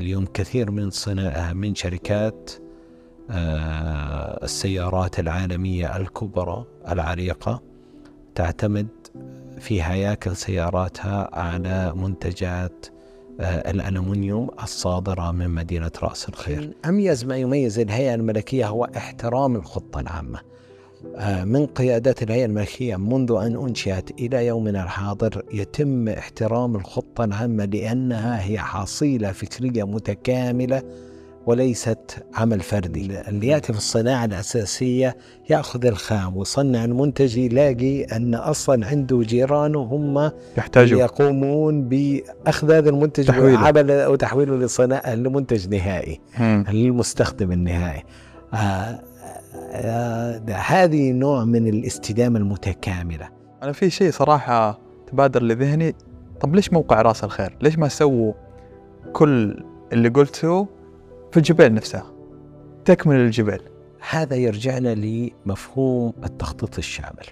اليوم كثير من صنا من شركات آه، السيارات العالمية الكبرى العريقة تعتمد في هياكل سياراتها على منتجات آه، الألمنيوم الصادرة من مدينة رأس الخير. أميز ما يميز الهيئة الملكية هو احترام الخطة العامة. من قيادات الهيئة الملكية منذ أن أنشئت إلى يومنا الحاضر يتم احترام الخطة العامة لأنها هي حصيلة فكرية متكاملة وليست عمل فردي اللي يأتي في الصناعة الأساسية يأخذ الخام ويصنع المنتج يلاقي أن أصلا عنده جيرانه هم يحتاجوا يقومون بأخذ هذا المنتج تحويله. وتحويله لصناعة لمنتج نهائي مم. للمستخدم النهائي آه آه هذه نوع من الاستدامة المتكاملة. أنا في شيء صراحة تبادر لذهني. طب ليش موقع راس الخير؟ ليش ما سووا كل اللي قلته في الجبال نفسها؟ تكمل الجبال. هذا يرجعنا لمفهوم التخطيط الشامل.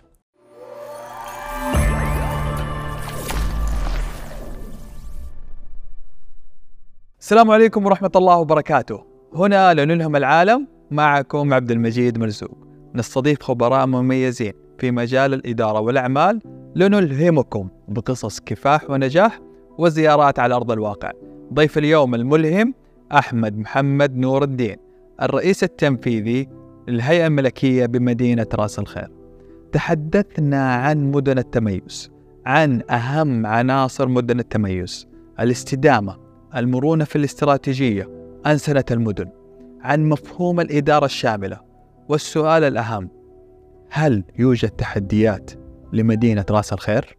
السلام عليكم ورحمة الله وبركاته. هنا لنلهم العالم. معكم عبد المجيد مرزوق. نستضيف خبراء مميزين في مجال الإدارة والأعمال لنلهمكم بقصص كفاح ونجاح وزيارات على أرض الواقع. ضيف اليوم الملهم أحمد محمد نور الدين الرئيس التنفيذي للهيئة الملكية بمدينة راس الخير. تحدثنا عن مدن التميز عن أهم عناصر مدن التميز الاستدامة المرونة في الاستراتيجية أنسنة المدن. عن مفهوم الإدارة الشاملة والسؤال الأهم هل يوجد تحديات لمدينة راس الخير؟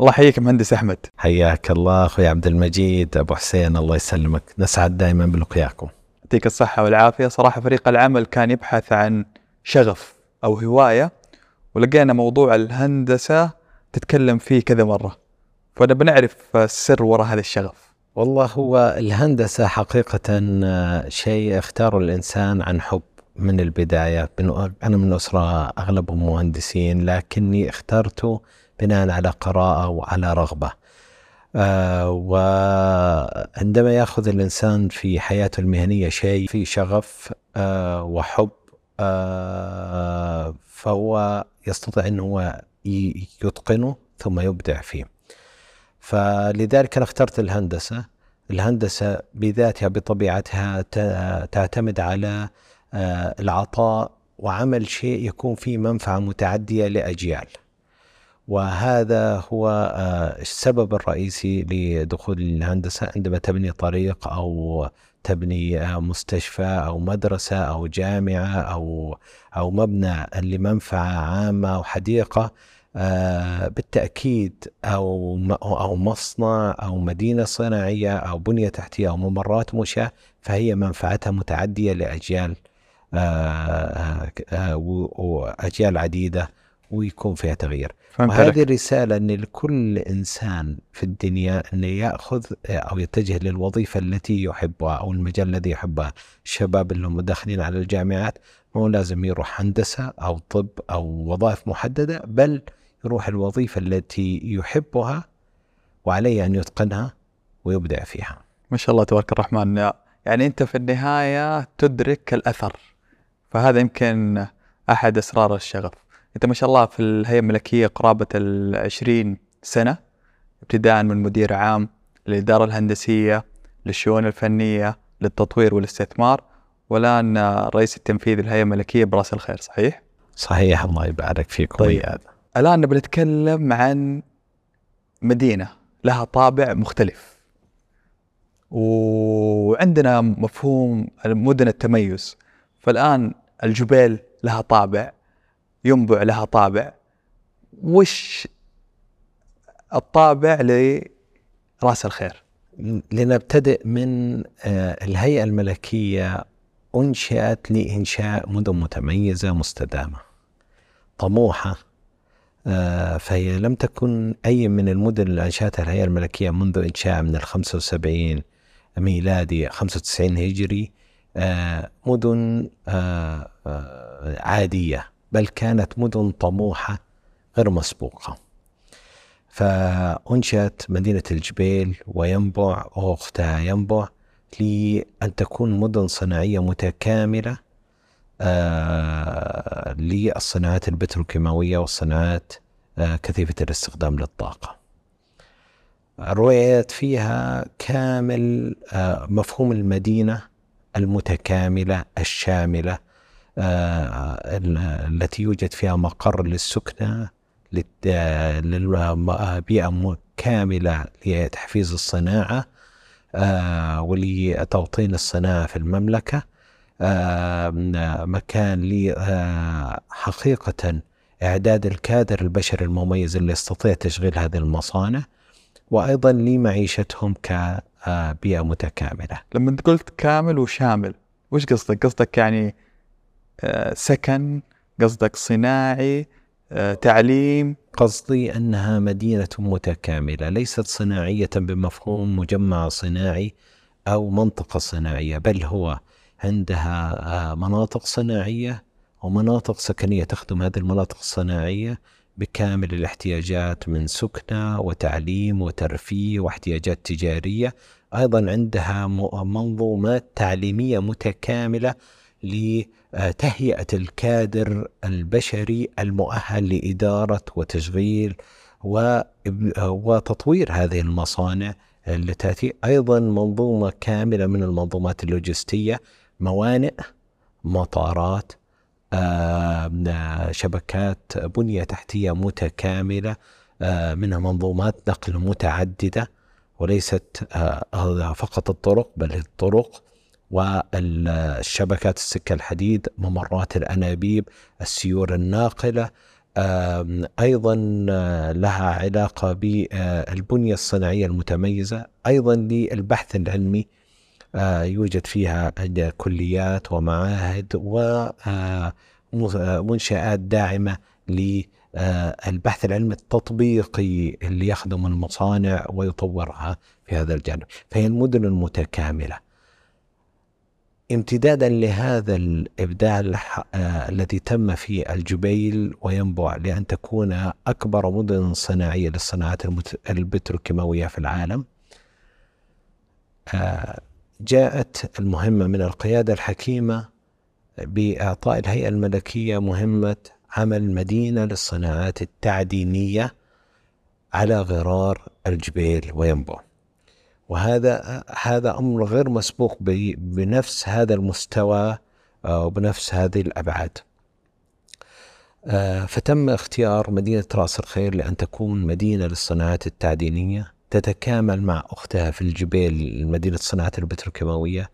الله يحييك مهندس أحمد. حياك الله أخوي عبد المجيد أبو حسين الله يسلمك. نسعد دائما بلقياكم. يعطيك الصحة والعافية. صراحة فريق العمل كان يبحث عن شغف أو هواية ولقينا موضوع الهندسة تتكلم فيه كذا مرة. فأنا بنعرف السر وراء هذا الشغف. والله هو الهندسة حقيقة آه، شيء اختاره الإنسان عن حب من البداية أنا من أسرة أغلبهم مهندسين لكني اخترته بناء على قراءة وعلى رغبة. آه، وعندما يأخذ الإنسان في حياته المهنية شيء فيه شغف آه، وحب آه، فهو يستطيع ي- يتقنه ثم يبدع فيه. فلذلك أنا اخترت الهندسة. الهندسة بذاتها بطبيعتها تعتمد على آه، العطاء وعمل شيء يكون فيه منفعة متعدية لأجيال. وهذا هو آه، السبب الرئيسي لدخول الهندسة. عندما تبني طريق أو تبني آه، مستشفى أو مدرسة أو جامعة أو أو مبنى لمنفعة عامة أو حديقة آه، بالتأكيد أو م- أو مصنع أو مدينة صناعية أو بنية تحتية أو ممرات مشاة فهي منفعتها متعدية لأجيال آه، آه، و- وأجيال عديدة ويكون فيها تغيير. وهذه عليك. رسالة أن لكل إنسان في الدنيا أن يأخذ أو يتجه للوظيفة التي يحبها أو المجال الذي يحبها. الشباب اللي هم داخلين على الجامعات مو لازم يروح هندسة أو طب أو وظائف محددة بل يروح الوظيفة التي يحبها وعليه أن يتقنها ويبدع فيها ما شاء الله تبارك الرحمن يعني أنت في النهاية تدرك الأثر فهذا يمكن أحد أسرار الشغف أنت ما شاء الله في الهيئة الملكية قرابة العشرين سنة ابتداء من مدير عام للإدارة الهندسية للشؤون الفنية للتطوير والاستثمار والآن رئيس التنفيذي للهيئة الملكية براس الخير صحيح؟ صحيح الله يبارك فيكم طيب. ويانا. الآن نبي نتكلم عن مدينة لها طابع مختلف. وعندنا مفهوم مدن التميز. فالآن الجبال لها طابع ينبع لها طابع. وش الطابع لرأس الخير؟ لنبتدئ من آه، الهيئة الملكية أنشئت لإنشاء مدن متميزة مستدامة. طموحة فهي لم تكن أي من المدن اللي أنشأتها الهيئة الملكية منذ إنشاء من ال 75 ميلادي 95 هجري آه، مدن آه، آه، عادية بل كانت مدن طموحة غير مسبوقة. فأنشأت مدينة الجبيل وينبع وأختها ينبع لأن تكون مدن صناعية متكاملة آه للصناعات البتروكيماوية والصناعات آه كثيفة الاستخدام للطاقة. رويت فيها كامل آه مفهوم المدينة المتكاملة الشاملة آه، التي يوجد فيها مقر للسكنة للبيئة كاملة لتحفيز الصناعة آه، ولتوطين الصناعة في المملكة. آه، مكان لحقيقة إعداد الكادر البشري المميز اللي يستطيع تشغيل هذه المصانع وأيضا لمعيشتهم كبيئة متكاملة لما قلت كامل وشامل وش قصدك؟ قصدك يعني سكن قصدك صناعي تعليم قصدي أنها مدينة متكاملة ليست صناعية بمفهوم مجمع صناعي أو منطقة صناعية بل هو عندها آه، مناطق صناعية ومناطق سكنية تخدم هذه المناطق الصناعية بكامل الاحتياجات من سكنة وتعليم وترفيه واحتياجات تجارية. أيضا عندها منظومات تعليمية متكاملة لتهيئة الكادر البشري المؤهل لإدارة وتشغيل وتطوير هذه المصانع التي تأتي. أيضا منظومة كاملة من المنظومات اللوجستية موانئ مطارات شبكات بنية تحتية متكاملة منها منظومات نقل متعددة وليست فقط الطرق بل الطرق والشبكات السكة الحديد ممرات الأنابيب السيور الناقلة أيضا لها علاقة بالبنية الصناعية المتميزة أيضا للبحث العلمي يوجد فيها كليات ومعاهد ومنشآت داعمة للبحث العلمي التطبيقي اللي يخدم المصانع ويطورها في هذا الجانب. فهي المدن المتكاملة. امتدادا لهذا الإبداع آه الذي تم في الجبيل وينبع لأن تكون أكبر مدن صناعية للصناعات البتروكيماوية في العالم. آه جاءت المهمة من القيادة الحكيمة بإعطاء الهيئة الملكية مهمة عمل مدينة للصناعات التعدينية على غرار الجبيل وينبع وهذا هذا أمر غير مسبوق بنفس هذا المستوى آه، وبنفس هذه الأبعاد. آه، فتم اختيار مدينة راس الخير لأن تكون مدينة للصناعات التعدينية تتكامل مع أختها في الجبيل مدينة الصناعات البتروكيماوية.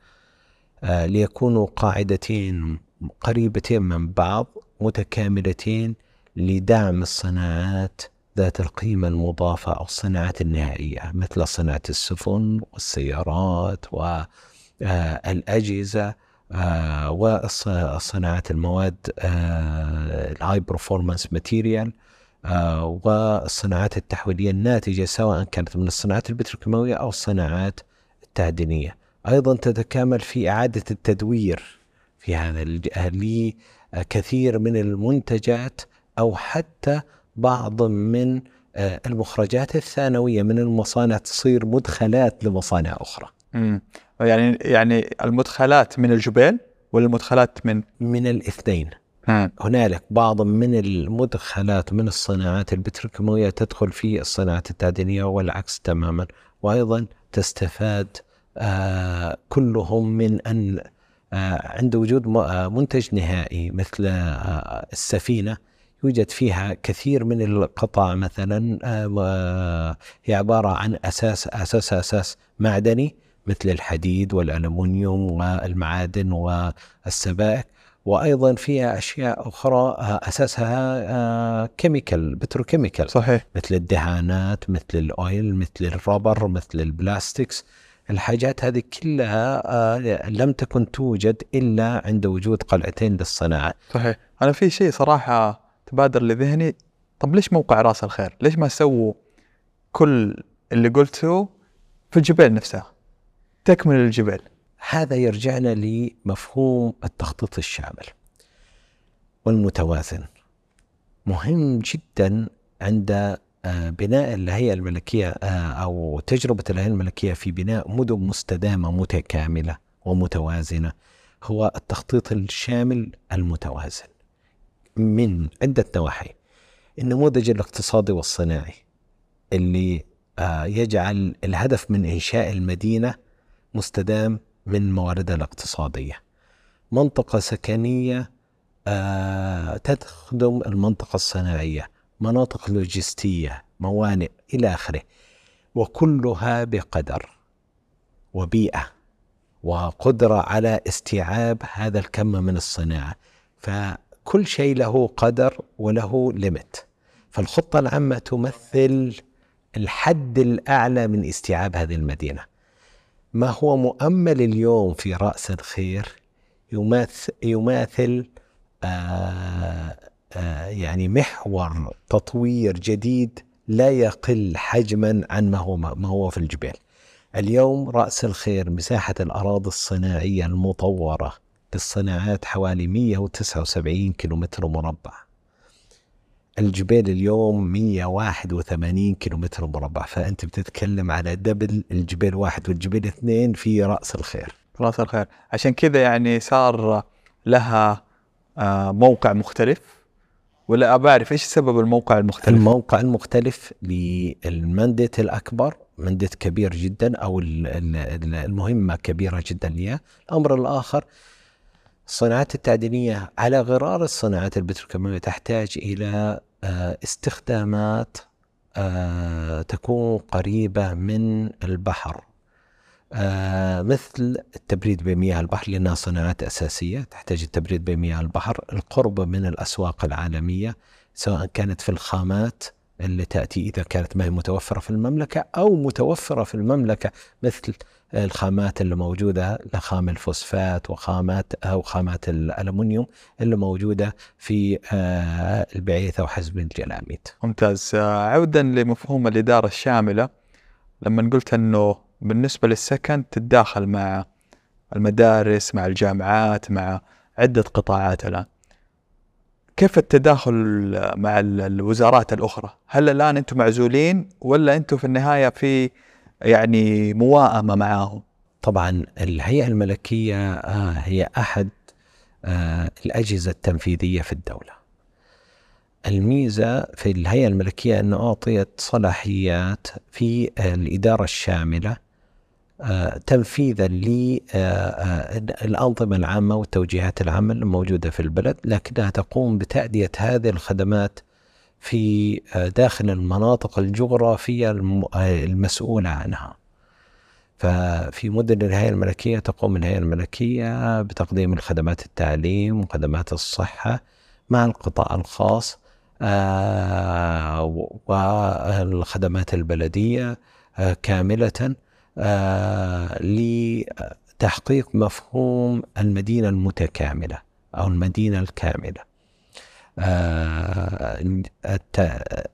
آه، ليكونوا قاعدتين قريبتين من بعض متكاملتين لدعم الصناعات ذات القيمة المضافة أو الصناعات النهائية مثل صناعة السفن والسيارات والأجهزة آه، وصناعات المواد ال high performance material والصناعات التحويلية الناتجة سواء كانت من الصناعات البتروكيماوية أو الصناعات التعدينية أيضا تتكامل في إعادة التدوير في هذا لكثير من المنتجات أو حتى بعض من آه، المخرجات الثانوية من المصانع تصير مدخلات لمصانع أخرى. امم يعني يعني المدخلات من الجبيل ولا المدخلات من من الاثنين. هنالك بعض من المدخلات من الصناعات البتروكيماويه تدخل في الصناعات التعدينية والعكس تماما. وأيضا تستفاد آه كلهم من أن آه عند وجود آه، منتج نهائي مثل السفينة يوجد فيها كثير من القطع مثلا هي عبارة عن أساس أساسها أساس معدني مثل الحديد والألمنيوم والمعادن والسبائك. وأيضا فيها أشياء أخرى آه، أساسها chemical petrochemical صحيح مثل الدهانات مثل ال oil مثل ال rubber مثل ال plastics الحاجات هذه كلها آه، لم تكن توجد إلا عند وجود قلعتين للصناعة صحيح أنا في شيء صراحة تبادر لذهني طب ليش موقع رأس الخير؟ ليش ما سووا كل اللي قلته في الجبال نفسها؟ تكمل الجبال. هذا يرجعنا لمفهوم التخطيط الشامل والمتوازن. مهم جدا عند آه، بناء الهيئة الملكية آه، أو تجربة الهيئة الملكية في بناء مدن مستدامة متكاملة ومتوازنة هو التخطيط الشامل المتوازن من عدة نواحي النموذج الاقتصادي والصناعي اللي آه، يجعل الهدف من إنشاء المدينة مستدام من مواردها الاقتصادية. منطقة سكنية تخدم المنطقة الصناعية مناطق لوجستية موانئ إلى آخره وكلها بقدر وبيئة وقدرة على استيعاب هذا الكم من الصناعة. فكل شيء له قدر وله ليمت فالخطة العامة تمثل الحد الأعلى من استيعاب هذه المدينة. ما هو مؤمل اليوم في رأس الخير يماثل, يماثل آه آه، يعني محور تطوير جديد لا يقل حجما عن ما هو ما هو في الجبال. اليوم رأس الخير مساحة الأراضي الصناعية المطورة للصناعات حوالي 179 كيلومتر مربع. الجبال اليوم 181 كيلومتر مربع فأنت بتتكلم على دبل الجبال واحد والجبال اثنين في رأس الخير. رأس الخير عشان كذا يعني صار لها آه، موقع مختلف ولا اعرف إيش سبب الموقع المختلف؟ الموقع المختلف للمندت الأكبر مندت كبير جدا أو المهمة كبيرة جدا لها، الأمر الآخر الصناعات التعدينية على غرار الصناعات البتروكيماوية تحتاج إلى آه، استخدامات آه، تكون قريبة من البحر. آه مثل التبريد بمياه البحر لأنها صناعات أساسية تحتاج التبريد بمياه البحر. القرب من الأسواق العالمية سواء كانت في الخامات اللي تأتي إذا كانت ما هي متوفرة في المملكة أو متوفرة في المملكة مثل الخامات اللي موجودة لخام الفوسفات وخامات أو خامات الألمنيوم اللي موجودة في آه، البعيثة وحزب الجلاميد ممتاز. آه، عودا لمفهوم الإدارة الشاملة. لما قلت أنه بالنسبة للسكن تتداخل مع المدارس مع الجامعات مع عدة قطاعات الآن. كيف التداخل مع الوزارات الأخرى؟ هل الآن أنتم معزولين ولا أنتم في النهاية في يعني موائمة معاهم؟ طبعا الهيئة الملكية آه هي أحد آه الأجهزة التنفيذية في الدولة. الميزة في الهيئة الملكية أنه أعطيت صلاحيات في الإدارة الشاملة آه، تنفيذا للأنظمة آه، العامة والتوجيهات العامة الموجودة في البلد لكنها تقوم بتأدية هذه الخدمات في آه، داخل المناطق الجغرافية المسؤولة عنها. ففي مدن الهيئة الملكية تقوم الهيئة الملكية بتقديم الخدمات التعليم وخدمات الصحة مع القطاع الخاص والخدمات البلدية كاملة. آه، لتحقيق مفهوم المدينة المتكاملة أو المدينة الكاملة. آه،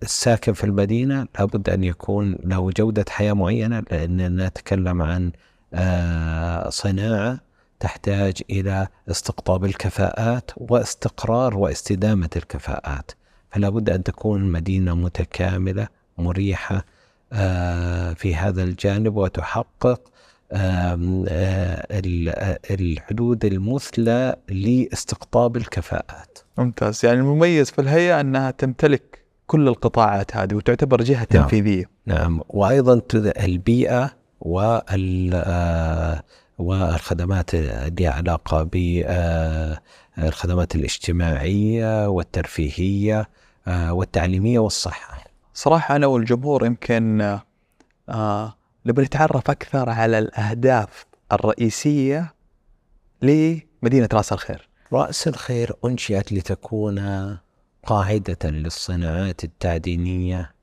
الساكن في المدينة لابد أن يكون له جودة حياة معينة لأننا نتكلم عن آه، صناعة تحتاج إلى استقطاب الكفاءات واستقرار واستدامة الكفاءات. فلا بد أن تكون مدينة متكاملة مريحة آه، في هذا الجانب وتحقق آه، الحدود المثلى لاستقطاب الكفاءات. ممتاز. يعني المميز في الهيئة أنها تمتلك كل القطاعات هذه وتعتبر جهة نعم. تنفيذية. نعم. وأيضا البيئة وال آه، والخدمات اللي علاقة بالخدمات الاجتماعية والترفيهية والتعليمية والصحة. صراحة أنا والجمهور يمكن آه نبي نتعرف أكثر على الأهداف الرئيسية لمدينة رأس الخير. رأس الخير أنشئت لتكون قاعدة للصناعات التعدينية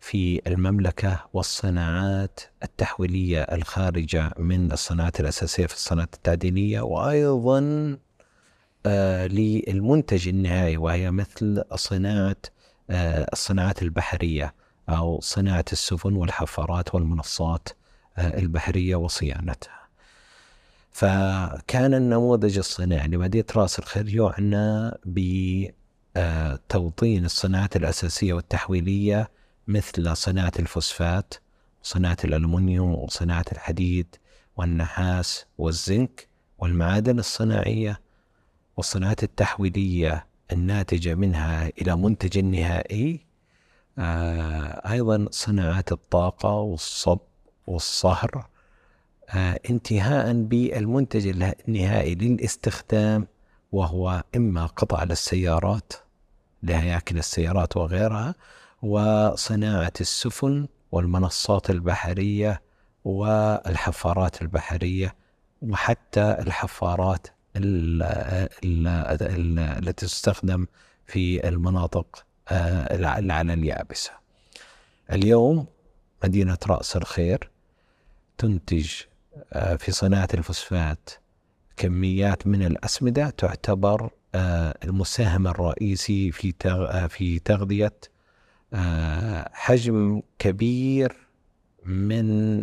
في المملكة والصناعات التحويلية الخارجة من الصناعات الأساسية في الصناعات التعدينية وأيضا آه للمنتج النهائي وهي مثل صناعة الصناعات البحرية أو صناعة السفن والحفارات والمنصات آه، البحرية وصيانتها. فكان النموذج الصناعي لمدينة رأس الخير يعنى آه، توطين الصناعات الأساسية والتحويلية مثل صناعة الفوسفات صناعة الألمنيوم وصناعة الحديد والنحاس والزنك والمعادن الصناعية والصناعات التحويلية الناتجة منها إلى منتج نهائي آه، أيضا صناعات الطاقة والصب والصهر. آه، انتهاء بالمنتج النهائي للاستخدام وهو إما قطع للسيارات لهياكل السيارات وغيرها وصناعة السفن والمنصات البحرية والحفارات البحرية وحتى الحفارات التي تستخدم في المناطق آه، على اليابسة. اليوم مدينة رأس الخير تنتج آه، في صناعة الفوسفات كميات من الأسمدة تعتبر آه، المساهم الرئيسي في في تغذية حجم كبير من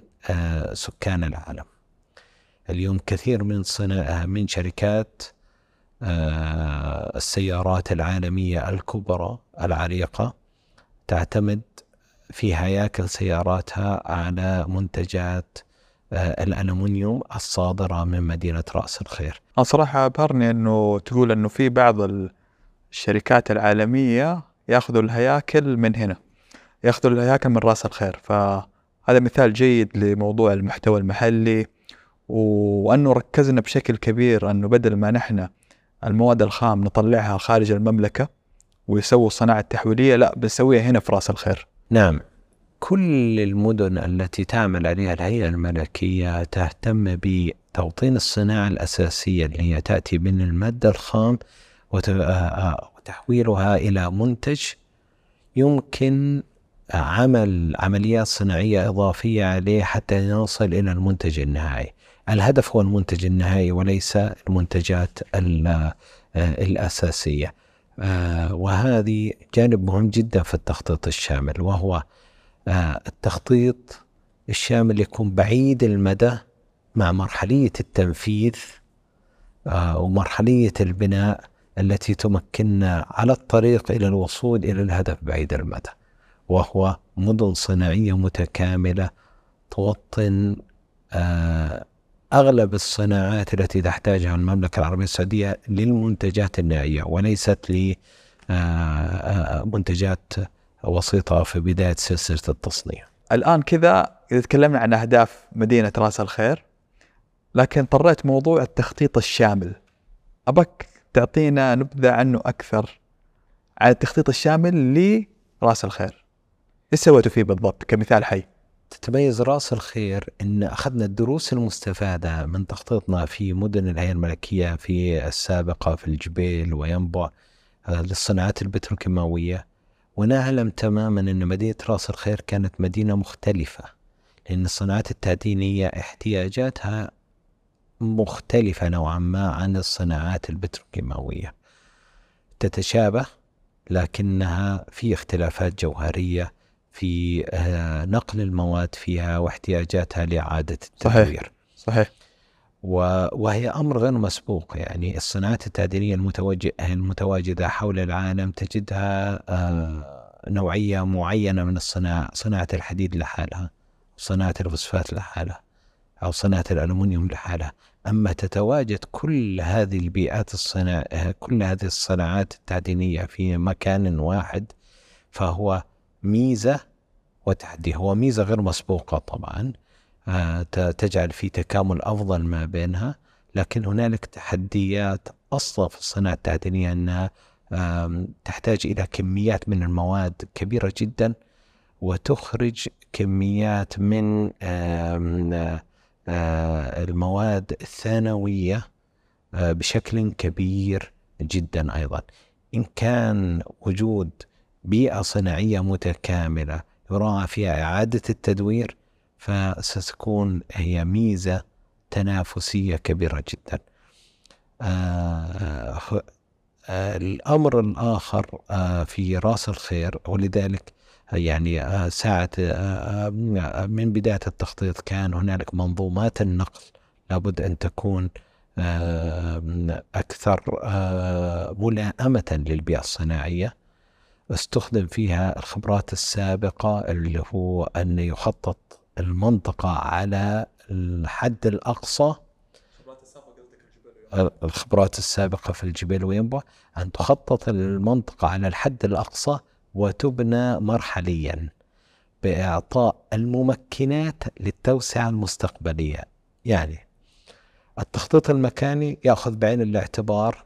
سكان العالم. اليوم كثير من صناعة من شركات السيارات العالمية الكبرى العريقة تعتمد في هياكل سياراتها على منتجات آه، الألمنيوم الصادرة من مدينة رأس الخير. أنا صراحة أبهرني أنه تقول أنه في بعض الشركات العالمية يأخذوا الهياكل من هنا يأخذوا الهياكل من رأس الخير. فهذا مثال جيد لموضوع المحتوى المحلي وأنه ركزنا بشكل كبير أنه بدل ما نحن المواد الخام نطلعها خارج المملكة ويسووا الصناعة التحويلية لا بنسويها هنا في رأس الخير. نعم. كل المدن التي تعمل عليها الهيئة الملكية تهتم بتوطين الصناعة الأساسية اللي هي تأتي من المادة الخام وتحويلها إلى منتج يمكن عمل عمليات صناعية إضافية عليه حتى نصل إلى المنتج النهائي. الهدف هو المنتج النهائي وليس المنتجات الأساسية. آه، وهذه جانب مهم جدا في التخطيط الشامل وهو آه، التخطيط الشامل يكون بعيد المدى مع مرحلية التنفيذ آه، ومرحلية البناء التي تمكننا على الطريق إلى الوصول إلى الهدف بعيد المدى. وهو مدن صناعية متكاملة توطن أغلب الصناعات التي تحتاجها المملكة العربية السعودية للمنتجات النهائية وليست لمنتجات وسيطة في بداية سلسلة التصنيع. الآن كذا إذا تكلمنا عن أهداف مدينة رأس الخير لكن طريت موضوع التخطيط الشامل. أبك تعطينا نبذة عنه أكثر عن التخطيط الشامل لرأس الخير. إيش سويتوا فيه بالضبط كمثال حي؟ تتميز رأس الخير إن أخذنا الدروس المستفادة من تخطيطنا في مدن الهيئة الملكية في السابقة في الجبيل وينبع آه، للصناعات البتروكيماوية. ونعلم تماما إن مدينة رأس الخير كانت مدينة مختلفة لأن الصناعات التعدينية احتياجاتها مختلفة نوعا ما عن الصناعات البتروكيماوية. تتشابه لكنها في اختلافات جوهرية في آه، نقل المواد فيها واحتياجاتها لإعادة التدوير. صحيح. صحيح وهي أمر غير مسبوق يعني. الصناعات التعدينية المتواجدة حول العالم تجدها آه، نوعية معينة من الصناعة صناعة الحديد لحالها صناعة الفوسفات لحالها أو صناعة الألمنيوم لحالها. أما تتواجد كل هذه البيئات الصناعة كل هذه الصناعات التعدينية في مكان واحد فهو ميزة وتحدي. هو ميزة غير مسبوقة طبعا. آه، تجعل في تكامل أفضل ما بينها لكن هنالك تحديات أصلا في الصناعة التعدينية أنها تحتاج إلى كميات من المواد كبيرة جدا وتخرج كميات من المواد الثانوية بشكل كبير جدا أيضا. إن كان وجود بيئة صناعية متكاملة يراعى فيها إعادة التدوير فستكون هي ميزة تنافسية كبيرة جدا. آه آه الأمر الآخر آه في رأس الخير ولذلك يعني آه ساعة آه من بداية التخطيط كان هنالك منظومات النقل لابد أن تكون آه، أكثر آه، ملائمة للبيئة الصناعية. استخدم فيها الخبرات السابقة اللي هو أن يخطط المنطقة على الحد الأقصى. الخبرات السابقة في الجبال وينبع. أن تخطط المنطقة على الحد الأقصى وتبنى مرحليا بإعطاء الممكنات للتوسعة المستقبلية. يعني التخطيط المكاني يأخذ بعين الاعتبار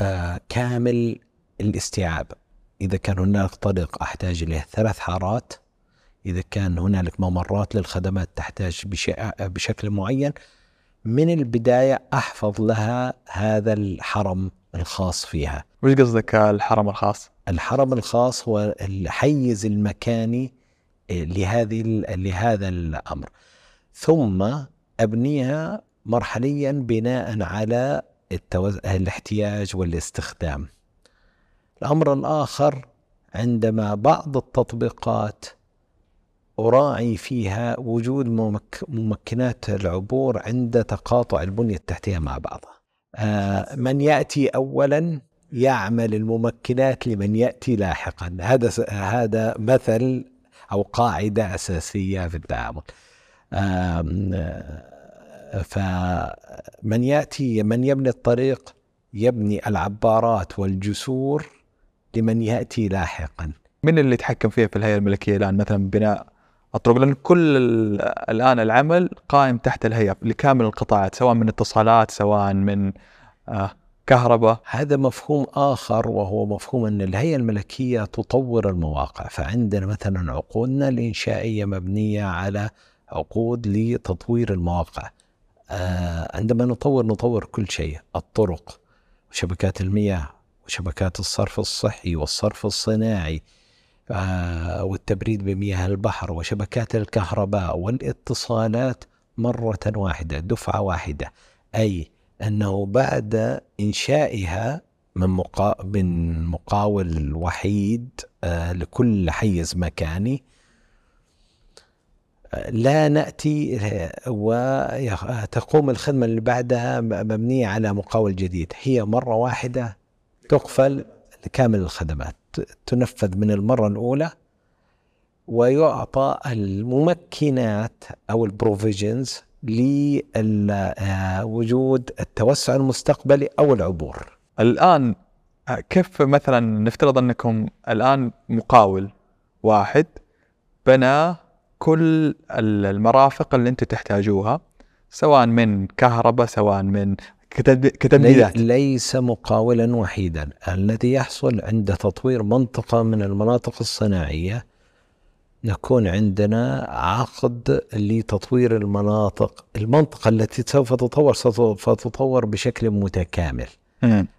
آه كامل الاستيعاب. إذا كان هناك طريق أحتاج إليه ثلاث حارات إذا كان هنالك ممرات للخدمات تحتاج بشكل معين من البداية أحفظ لها هذا الحرم الخاص فيها. وش قصدك الحرم الخاص؟ الحرم الخاص هو الحيز المكاني لهذه لهذا الأمر. ثم أبنيها مرحليا بناء على التوز... الاحتياج والاستخدام. الأمر الآخر عندما بعض التطبيقات أراعي فيها وجود ممك... ممكنات العبور عند تقاطع البنية التحتية مع بعضها. آه من يأتي أولا يعمل الممكنات لمن يأتي لاحقا. هذا هذا مثل أو قاعدة أساسية في التعامل. فمن يأتي من يبني الطريق يبني العبارات والجسور لمن يأتي لاحقا. من اللي يتحكم فيها في الهيئة الملكية الآن؟ مثلا بناء الطرق لأن كل الآن العمل قائم تحت الهيئة لكامل القطاعات سواء من اتصالات سواء من آه كهرباء. هذا مفهوم آخر وهو مفهوم أن الهيئة الملكية تطور المواقع. فعندنا مثلا عقودنا الإنشائية مبنية على عقود لتطوير المواقع. آه عندما نطور نطور كل شيء. الطرق وشبكات المياه وشبكات الصرف الصحي والصرف الصناعي آه والتبريد بمياه البحر وشبكات الكهرباء والاتصالات مرة واحدة دفعة واحدة أي أنه بعد إنشائها من. من مقاول وحيد آه لكل حيز مكاني لا نأتي وتقوم الخدمة اللي بعدها مبنية على مقاول جديد هي مرة واحدة تقفل لكامل الخدمات تنفذ من المرة الأولى ويعطى الممكنات أو البروفيجنز لوجود التوسع المستقبلي أو العبور. الآن كيف مثلا نفترض أنكم الآن مقاول واحد بنى كل المرافق اللي أنتم تحتاجوها سواء من كهرباء سواء من كتمديدات ليس مقاولا وحيدا. الذي يحصل عند تطوير منطقة من المناطق الصناعية نكون عندنا عقد لتطوير المناطق المنطقة التي سوف تطور سوف تطور بشكل متكامل.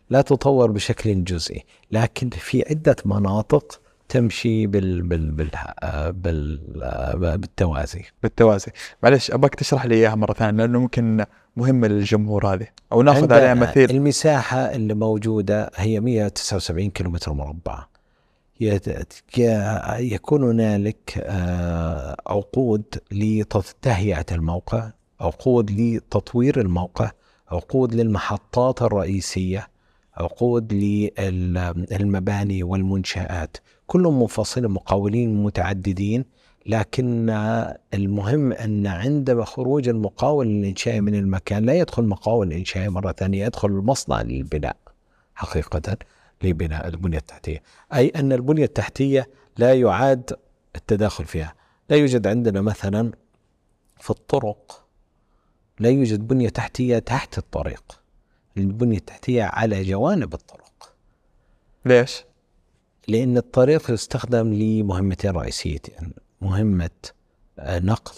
لا تطور بشكل جزئي لكن في عدة مناطق تمشي بال بال بال, بال بالتوازي. بالتوازي. معلش أبغاك تشرح لي إياها مرة ثانية لأنه ممكن مهمة للجمهور هذه. أو ناخذ عليها مثيل. المساحة اللي موجودة هي 179 كيلومتر مربع. يكون هنالك آه، عقود لتهيئه الموقع عقود لتطوير الموقع عقود للمحطات الرئيسية عقود للمباني والمنشآت. كلهم منفصلين مقاولين متعددين لكن المهم أن عند خروج المقاول الإنشائي من المكان لا يدخل مقاول إنشائي مرة ثانية يدخل المصنع للبناء حقيقة لبناء البنية التحتية. أي أن البنية التحتية لا يعاد التداخل فيها. لا يوجد عندنا مثلا في الطرق لا يوجد بنية تحتية تحت الطريق. البنية التحتية على جوانب الطرق. ليش؟ لأن الطريق يستخدم لمهمتين رئيسيتين. مهمة آه، نقل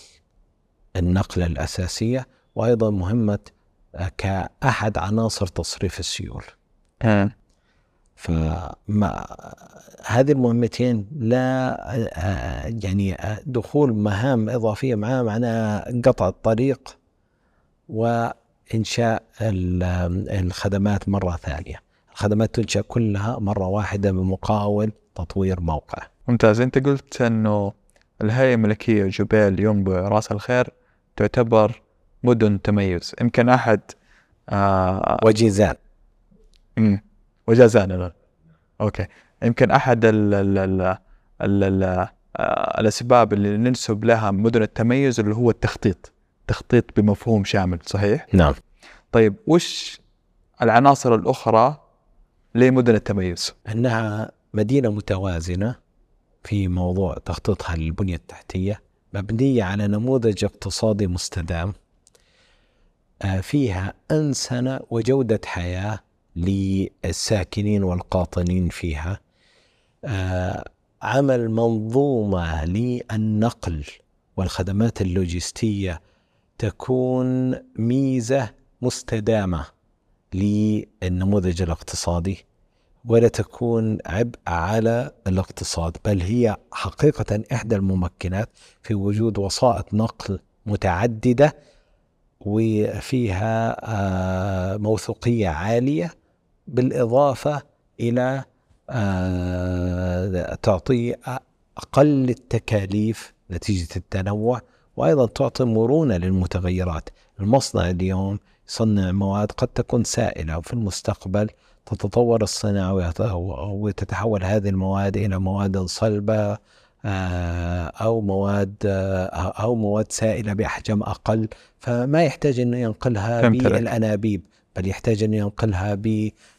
النقلة الأساسية وأيضا مهمة آه، كأحد عناصر تصريف السيول. فما هذه المهمتين لا آه، يعني دخول مهام إضافية معها معناها قطع الطريق وإنشاء الخدمات مرة ثانية. الخدمات تنشأ كلها مرة واحدة بمقاول تطوير موقع. ممتاز. أنت قلت أنه الهيئة الملكية جبيل يوم برأس الخير تعتبر مدن تميز. يمكن أحد آه وجيزان. مم. وجازان لا. أوكي. يمكن أحد ال ال ال ال ال آه، الأسباب اللي ننسب لها مدن التميز اللي هو التخطيط. تخطيط بمفهوم شامل صحيح؟ نعم. طيب وش العناصر الأخرى لمدن التميز؟ أنها مدينة متوازنة في موضوع تخطيطها للبنية التحتية مبنية على نموذج اقتصادي مستدام آه، فيها أنسنة وجودة حياة للساكنين والقاطنين فيها آه، عمل منظومة للنقل والخدمات اللوجستية تكون ميزة مستدامة للنموذج الاقتصادي. ولا تكون عبء على الاقتصاد بل هي حقيقة إحدى الممكنات في وجود وسائط نقل متعددة وفيها آه، موثوقية عالية بالإضافة إلى آه، تعطي أقل التكاليف نتيجة التنوع وأيضا تعطي مرونة للمتغيرات. المصنع اليوم يصنع مواد قد تكون سائلة وفي المستقبل تتطور الصناعة وتتحول هذه المواد إلى مواد صلبة آه، أو مواد آه، أو مواد سائلة بأحجام أقل. فما يحتاج انه ينقلها بالأنابيب بل يحتاج أن ينقلها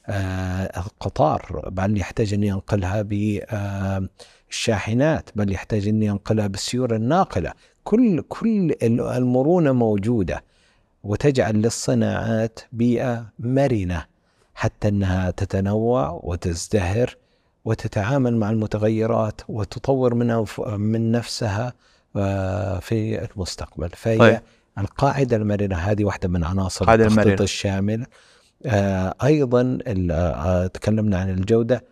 بالقطار آه، بل يحتاج أن ينقلها بالشاحنات بل يحتاج أن ينقلها بالسيور الناقلة. كل كل المرونة موجودة وتجعل للصناعات بيئة مرنة. حتى أنها تتنوع وتزدهر وتتعامل مع المتغيرات وتطور من من نفسها آه، في المستقبل. فهي طيب. القاعدة المرنة هذه واحدة من عناصر التخطيط الشامل. آه أيضا آه تكلمنا عن الجودة.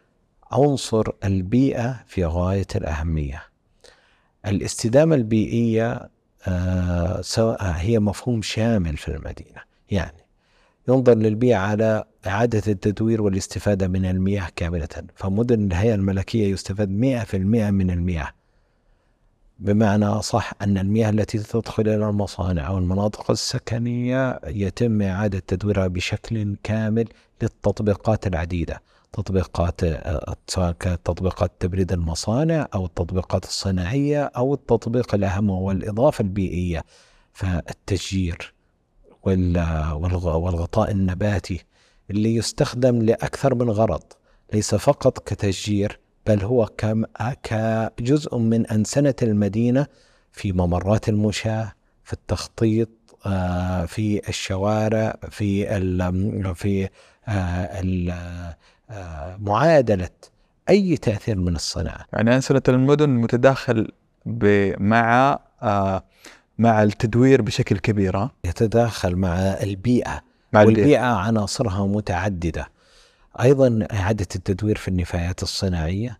عنصر البيئة في غاية الأهمية. الاستدامة البيئية آه سواء هي مفهوم شامل في المدينة. يعني ينظر للبيئة على إعادة التدوير والاستفادة من المياه كاملة. فمدن الهيئة الملكية يستفاد 100% من المياه. بمعنى صح أن المياه التي تدخل إلى المصانع أو المناطق السكنية يتم إعادة تدويرها بشكل كامل للتطبيقات العديدة. تطبيقات سواء كانت تطبيقات تبريد المصانع أو التطبيقات الصناعية أو التطبيق الأهم هو الإضافة البيئية. فالتشجير والغطاء النباتي اللي يستخدم لأكثر من غرض ليس فقط كتشجير بل هو كجزء من أنسنة المدينة في ممرات المشاة في التخطيط آه، في الشوارع في في آه، آه، معادلة أي تأثير من الصناعة. يعني أنسنة المدن متداخل مع مع التدوير بشكل كبير يتداخل مع البيئة. مع والبيئة البيئة. عناصرها متعددة. أيضا إعادة التدوير في النفايات الصناعية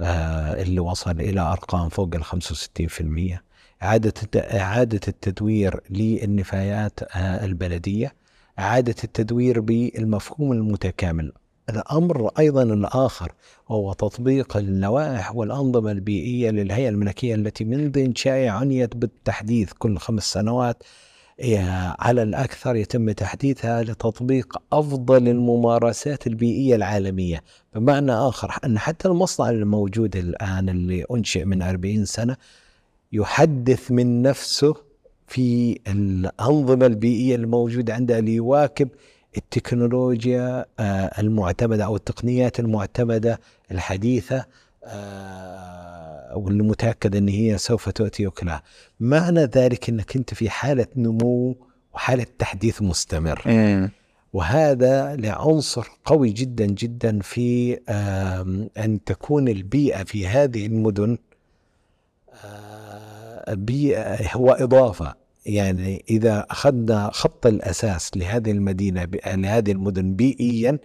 آه، اللي وصل إلى أرقام فوق ال 65% إعادة إعادة التدوير للنفايات آه، البلدية. إعادة التدوير بالمفهوم المتكامل. الأمر أيضا الآخر وهو تطبيق اللوائح والأنظمة البيئية للهيئة الملكية التي منذ انشائها عنيت بالتحديث كل خمس سنوات على الأكثر يتم تحديثها لتطبيق أفضل الممارسات البيئية العالمية. بمعنى آخر أن حتى المصنع الموجود الآن اللي أنشئ من 40 سنة يحدث من نفسه في الأنظمة البيئية الموجودة عنده ليواكب التكنولوجيا آه، المعتمدة أو التقنيات المعتمدة الحديثة آه، واللي متاكد إن هي سوف تؤتي اكلها معنى ذلك إنك أنت في حالة نمو وحالة تحديث مستمر. إيه. وهذا لعنصر قوي جدا جدا في أن تكون البيئة في هذه المدن آه، بيئة هو إضافة. يعني إذا أخذنا خط الأساس لهذه المدينة لهذه المدن بيئيا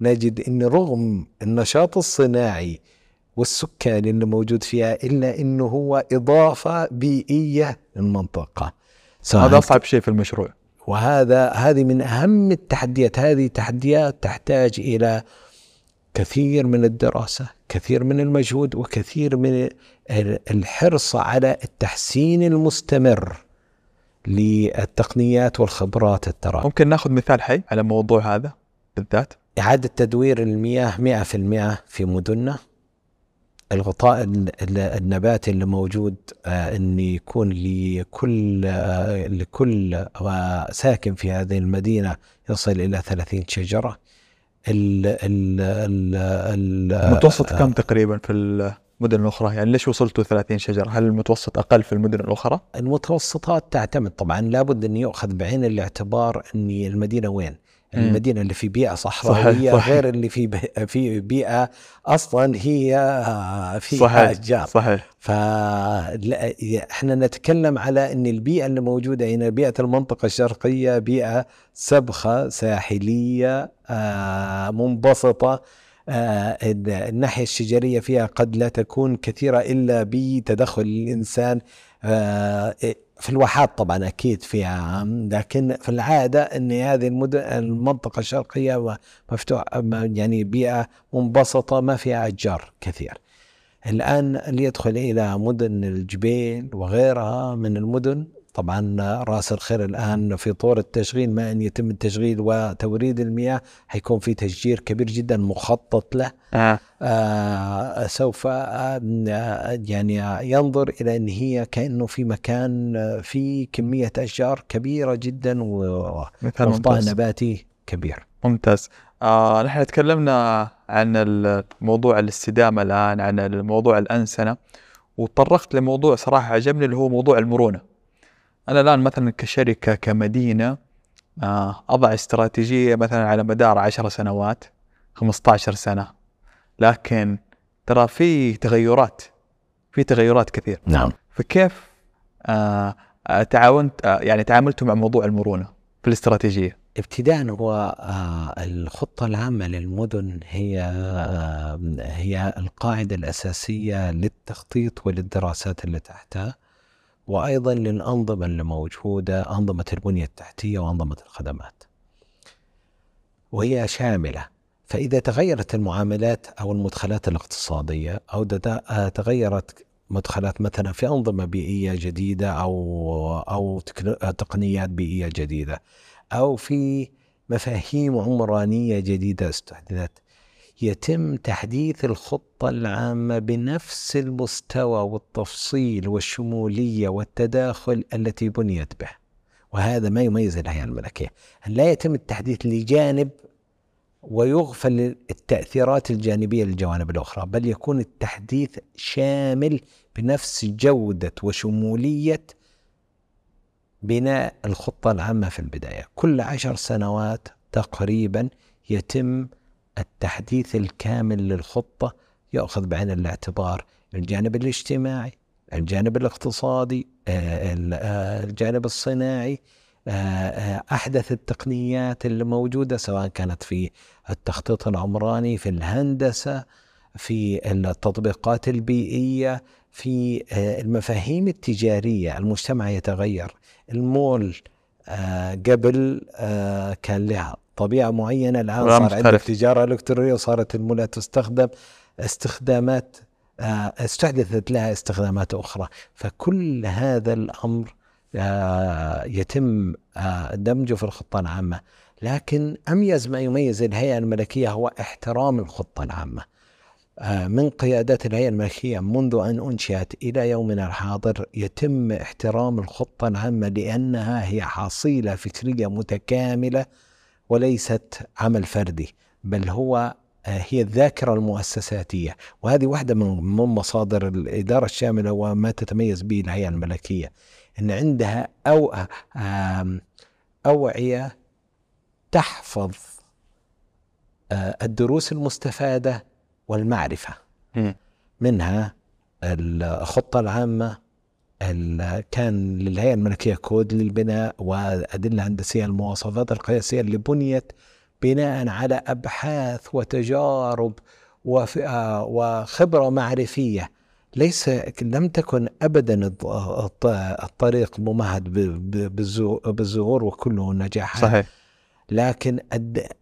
نجد إن رغم النشاط الصناعي والسكان اللي موجود فيها إلا أنه هو إضافة بيئية للمنطقة. هذا أصعب شيء في المشروع. وهذا هذه من أهم التحديات. هذه تحديات تحتاج إلى كثير من الدراسة كثير من المجهود وكثير من الحرص على التحسين المستمر. للتقنيات والخبرات التراكمية ممكن ناخذ مثال حي على الموضوع هذا بالذات؟ إعادة تدوير المياه 100% في مدننا الغطاء ال- ال- النباتي اللي موجود آه، إن يكون لكل آه، لكل آه، ساكن في هذه المدينة يصل إلى 30 شجرة. ال ال ال كم تقريبا في المدن الاخرى يعني ليش وصلتوا 30 شجرة؟ هل المتوسط أقل في المدن الأخرى؟ المتوسطات تعتمد طبعا لابد أن يؤخذ بعين الاعتبار أن المدينة وين. المدينة اللي في بيئة صحراوية صحيح. غير اللي في في بيئة أصلا هي فيها صحيح اشجار صحيح. فاحنا نتكلم على أن البيئة اللي موجودة هنا بيئة المنطقة الشرقية بيئة سبخة ساحلية آه، منبسطة. آه، الناحية الشجريه فيها قد لا تكون كثيرة إلا بتدخل الإنسان آه، في الواحات طبعا أكيد فيها لكن في العادة إن هذه المدن المنطقة الشرقية مفتوح يعني بيئة منبسطة ما فيها أشجار كثير. الآن اللي يدخل إلى مدن الجبيل وغيرها من المدن طبعا رأس الخير الآن في طور التشغيل ما أن يتم التشغيل وتوريد المياه حيكون في تشجير كبير جدا مخطط له. آه. آه سوف آه يعني ينظر إلى أن هي كأنه في مكان في كمية أشجار كبيرة جدا وغطاء نباتي كبير. ممتاز. آه نحن تكلمنا عن موضوع الاستدامة الآن عن الموضوع الأنسنة وتطرقت لموضوع صراحة عجبني اللي هو موضوع المرونة. أنا الآن مثلا كشركة كمدينة آه أضع استراتيجية مثلا على مدار عشر سنوات 15 سنة. لكن ترى في تغيرات في تغيرات كثير. نعم. فكيف آه تعاونت آه يعني تعاملتوا مع موضوع المرونة في الاستراتيجية؟ ابتداء هو الخطة العامة للمدن هي هي القاعدة الأساسية للتخطيط وللدراسات اللي تحتها. وأيضا للأنظمة اللي موجودة أنظمة البنية التحتية وأنظمة الخدمات. وهي شاملة. فإذا تغيرت المعاملات أو المدخلات الاقتصادية أو آه، تغيرت مدخلات مثلا في أنظمة بيئية جديدة أو أو آه، تقنيات بيئية جديدة أو في مفاهيم عمرانية جديدة استحدثت. يتم تحديث الخطة العامة بنفس المستوى والتفصيل والشمولية والتداخل التي بنيت به. وهذا ما يميز الهيئة الملكية أن لا يتم التحديث لجانب ويغفل التأثيرات الجانبية للجوانب الأخرى بل يكون التحديث شامل بنفس جودة وشمولية بناء الخطة العامة في البداية. كل عشر سنوات تقريبا يتم التحديث الكامل للخطة يأخذ بعين الاعتبار الجانب الاجتماعي الجانب الاقتصادي آه، آه، الجانب الصناعي آه، أحدث التقنيات اللي موجودة سواء كانت في التخطيط العمراني في الهندسة في التطبيقات البيئية في المفاهيم التجارية المجتمع يتغير. المول قبل كان لها طبيعة معينة الآن والآن صار عندك مختلف. تجارة إلكترونية وصارت المولات تستخدم استخدامات آه، استحدثت لها استخدامات أخرى. فكل هذا الأمر آه، يتم آه، دمجه في الخطة العامة. لكن أميز ما يميز الهيئة الملكية هو احترام الخطة العامة. آه، من قيادات الهيئة الملكية منذ أن أنشئت إلى يومنا الحاضر يتم احترام الخطة العامة لأنها هي حصيلة فكرية متكاملة وليست عمل فردي بل هو آه، هي الذاكرة المؤسساتية. وهذه واحدة من مصادر الإدارة الشاملة وما تتميز به الهيئة الملكية أن عندها أو آم، أوعية تحفظ آه، الدروس المستفادة والمعرفة. منها الخطة العامة ال- كان للهيئة الملكية كود للبناء وأدلة هندسية المواصفات القياسية اللي بنيت بناء على أبحاث وتجارب آه، وخبرة معرفية. ليس لم تكن أبدا الط- الط- الطريق ممهد بالزهور وكله نجاح صحيح. لكن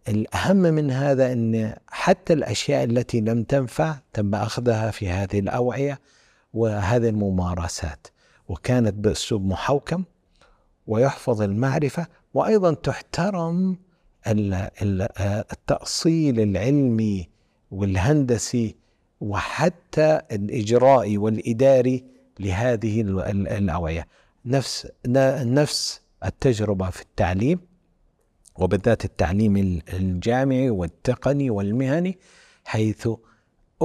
الأهم من هذا أن حتى الأشياء التي لم تنفع تم أخذها في هذه الأوعية وهذه الممارسات. وكانت بأسلوب محوكم ويحفظ المعرفة وأيضا تحترم التأصيل العلمي والهندسي وحتى الإجرائي والإداري لهذه الأوعية. نفس نفس التجربة في التعليم وبالذات التعليم الجامعي والتقني والمهني حيث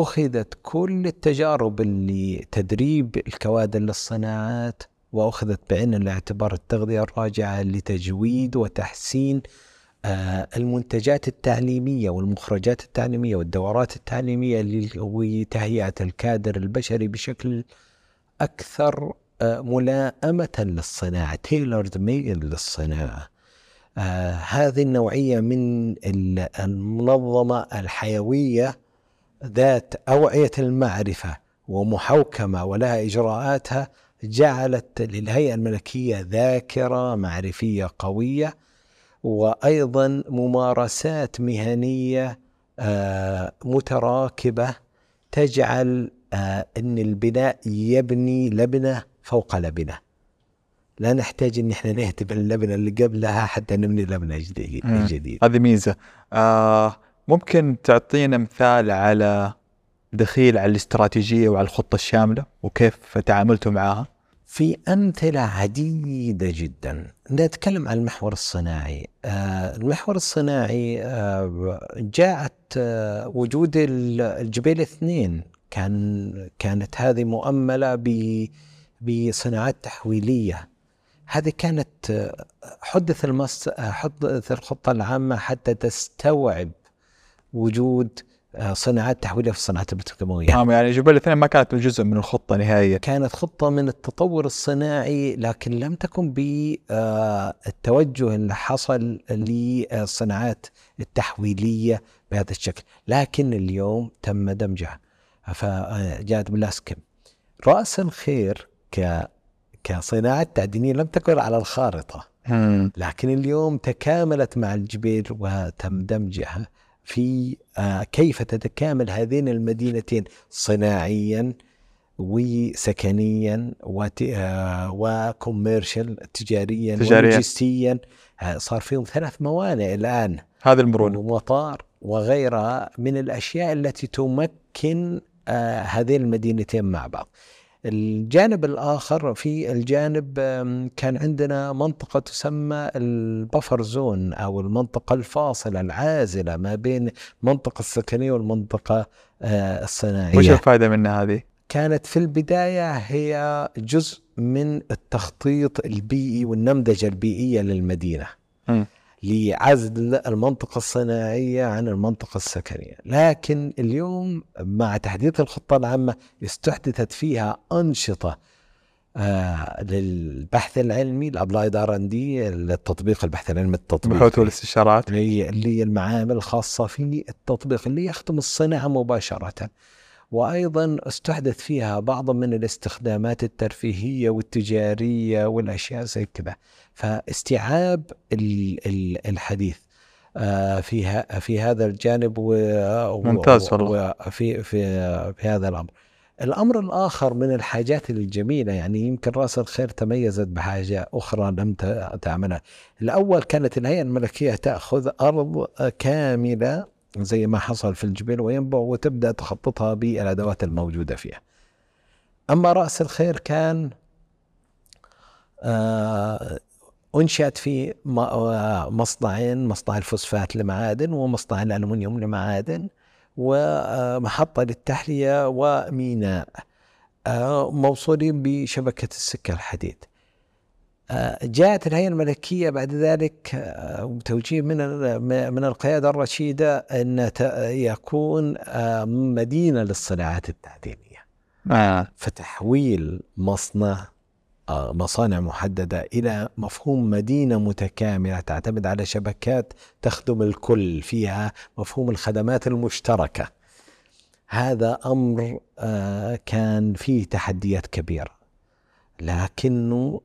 أخذت كل التجارب اللي تدريب الكوادر للصناعات وأخذت بعين الاعتبار التغذية الراجعة لتجويد وتحسين آه، المنتجات التعليمية والمخرجات التعليمية والدورات التعليمية وتهيئة الكادر البشري بشكل أكثر آه، ملائمة للصناعة تيلرد ميل للصناعة. آه هذه النوعية من المنظمة الحيوية ذات أوعية المعرفة ومحوكمة ولها إجراءاتها جعلت للهيئة الملكية ذاكرة معرفية قوية وأيضا ممارسات مهنية آه متراكبة تجعل آه أن البناء يبني لبنة فوق لبنة. لا نحتاج إن إحنا نهتم اللبنه اللي قبلها حتى نبني لبنة جديده جديد. هذه ميزة. آه ممكن تعطينا مثال على دخيل على الاستراتيجية وعلى الخطة الشاملة وكيف تعاملتوا معها؟ في أمثلة عديدة جدا. نتكلم عن المحور الصناعي. آه المحور الصناعي آه جاءت آه وجود الجبيل اثنين. كان كانت هذه مؤملة بصناعات تحويلية. هذه كانت حدث المس حدث الخطة العامة حتى تستوعب وجود صناعات تحويليه في الصناعات البتروكيماويه. نعم يعني جبال الاثنين ما كانت جزء من الخطة نهائيا. كانت خطة من التطور الصناعي لكن لم تكن بالتوجه اللي حصل للصناعات التحويلية بهذا الشكل، لكن اليوم تم دمجها فجاءت بلاسكم. رأس الخير ك كصناعة تعدينية لم تكن على الخارطة لكن اليوم تكاملت مع الجبيل وتم دمجها في آه، كيف تتكامل هذين المدينتين صناعيا وسكنيا آه، وكوميرشال تجاريا ولوجستيا. آه، صار فيهم ثلاث موانئ الآن. هذا المرونة. ومطار وغيرها من الأشياء التي تمكن هذين المدينتين مع بعض. الجانب الآخر في الجانب كان عندنا منطقة تسمى البفر زون أو المنطقة الفاصلة العازلة ما بين المنطقة السكنية والمنطقة آه، الصناعية وش الفائدة منها هذه؟ كانت في البداية هي جزء من التخطيط البيئي والنمذجة البيئية للمدينة م. لعزل المنطقة الصناعية عن المنطقة السكنية. لكن اليوم مع تحديث الخطة العامة استحدثت فيها أنشطة آه للبحث العلمي ال applied R and D التطبيق البحث العلمي التطبيق البحوث والاستشارات. اللي هي المعامل الخاصة في التطبيق اللي يخدم الصناعة مباشرة. وأيضا استحدث فيها بعض من الاستخدامات الترفيهية والتجارية والأشياء زي كذا. فاستيعاب الحديث. آه، في في هذا الجانب ممتاز والله. في في في هذا الأمر. الأمر الآخر من الحاجات الجميلة يعني يمكن رأس الخير تميزت بحاجة أخرى لم تعملها. الأول كانت الهيئة الملكية تأخذ أرض كاملة زي ما حصل في الجبال وينبع وتبدأ تخططها بالأدوات الموجودة فيها. أما رأس الخير كان آه أنشأت في مصنعين مصنع الفوسفات لمعادن ومصنع الالومنيوم لمعادن ومحطة للتحلية وميناء آه، موصولين بشبكة السكه الحديد آه، جاءت الهيئة الملكية بعد ذلك آه، توجيه من من القيادة الرشيدة أن يكون آه، مدينة للصناعات التعدينية آه. فتحويل مصنع مصانع محددة إلى مفهوم مدينة متكاملة تعتمد على شبكات تخدم الكل فيها مفهوم الخدمات المشتركة. هذا أمر كان فيه تحديات كبيرة. لكنه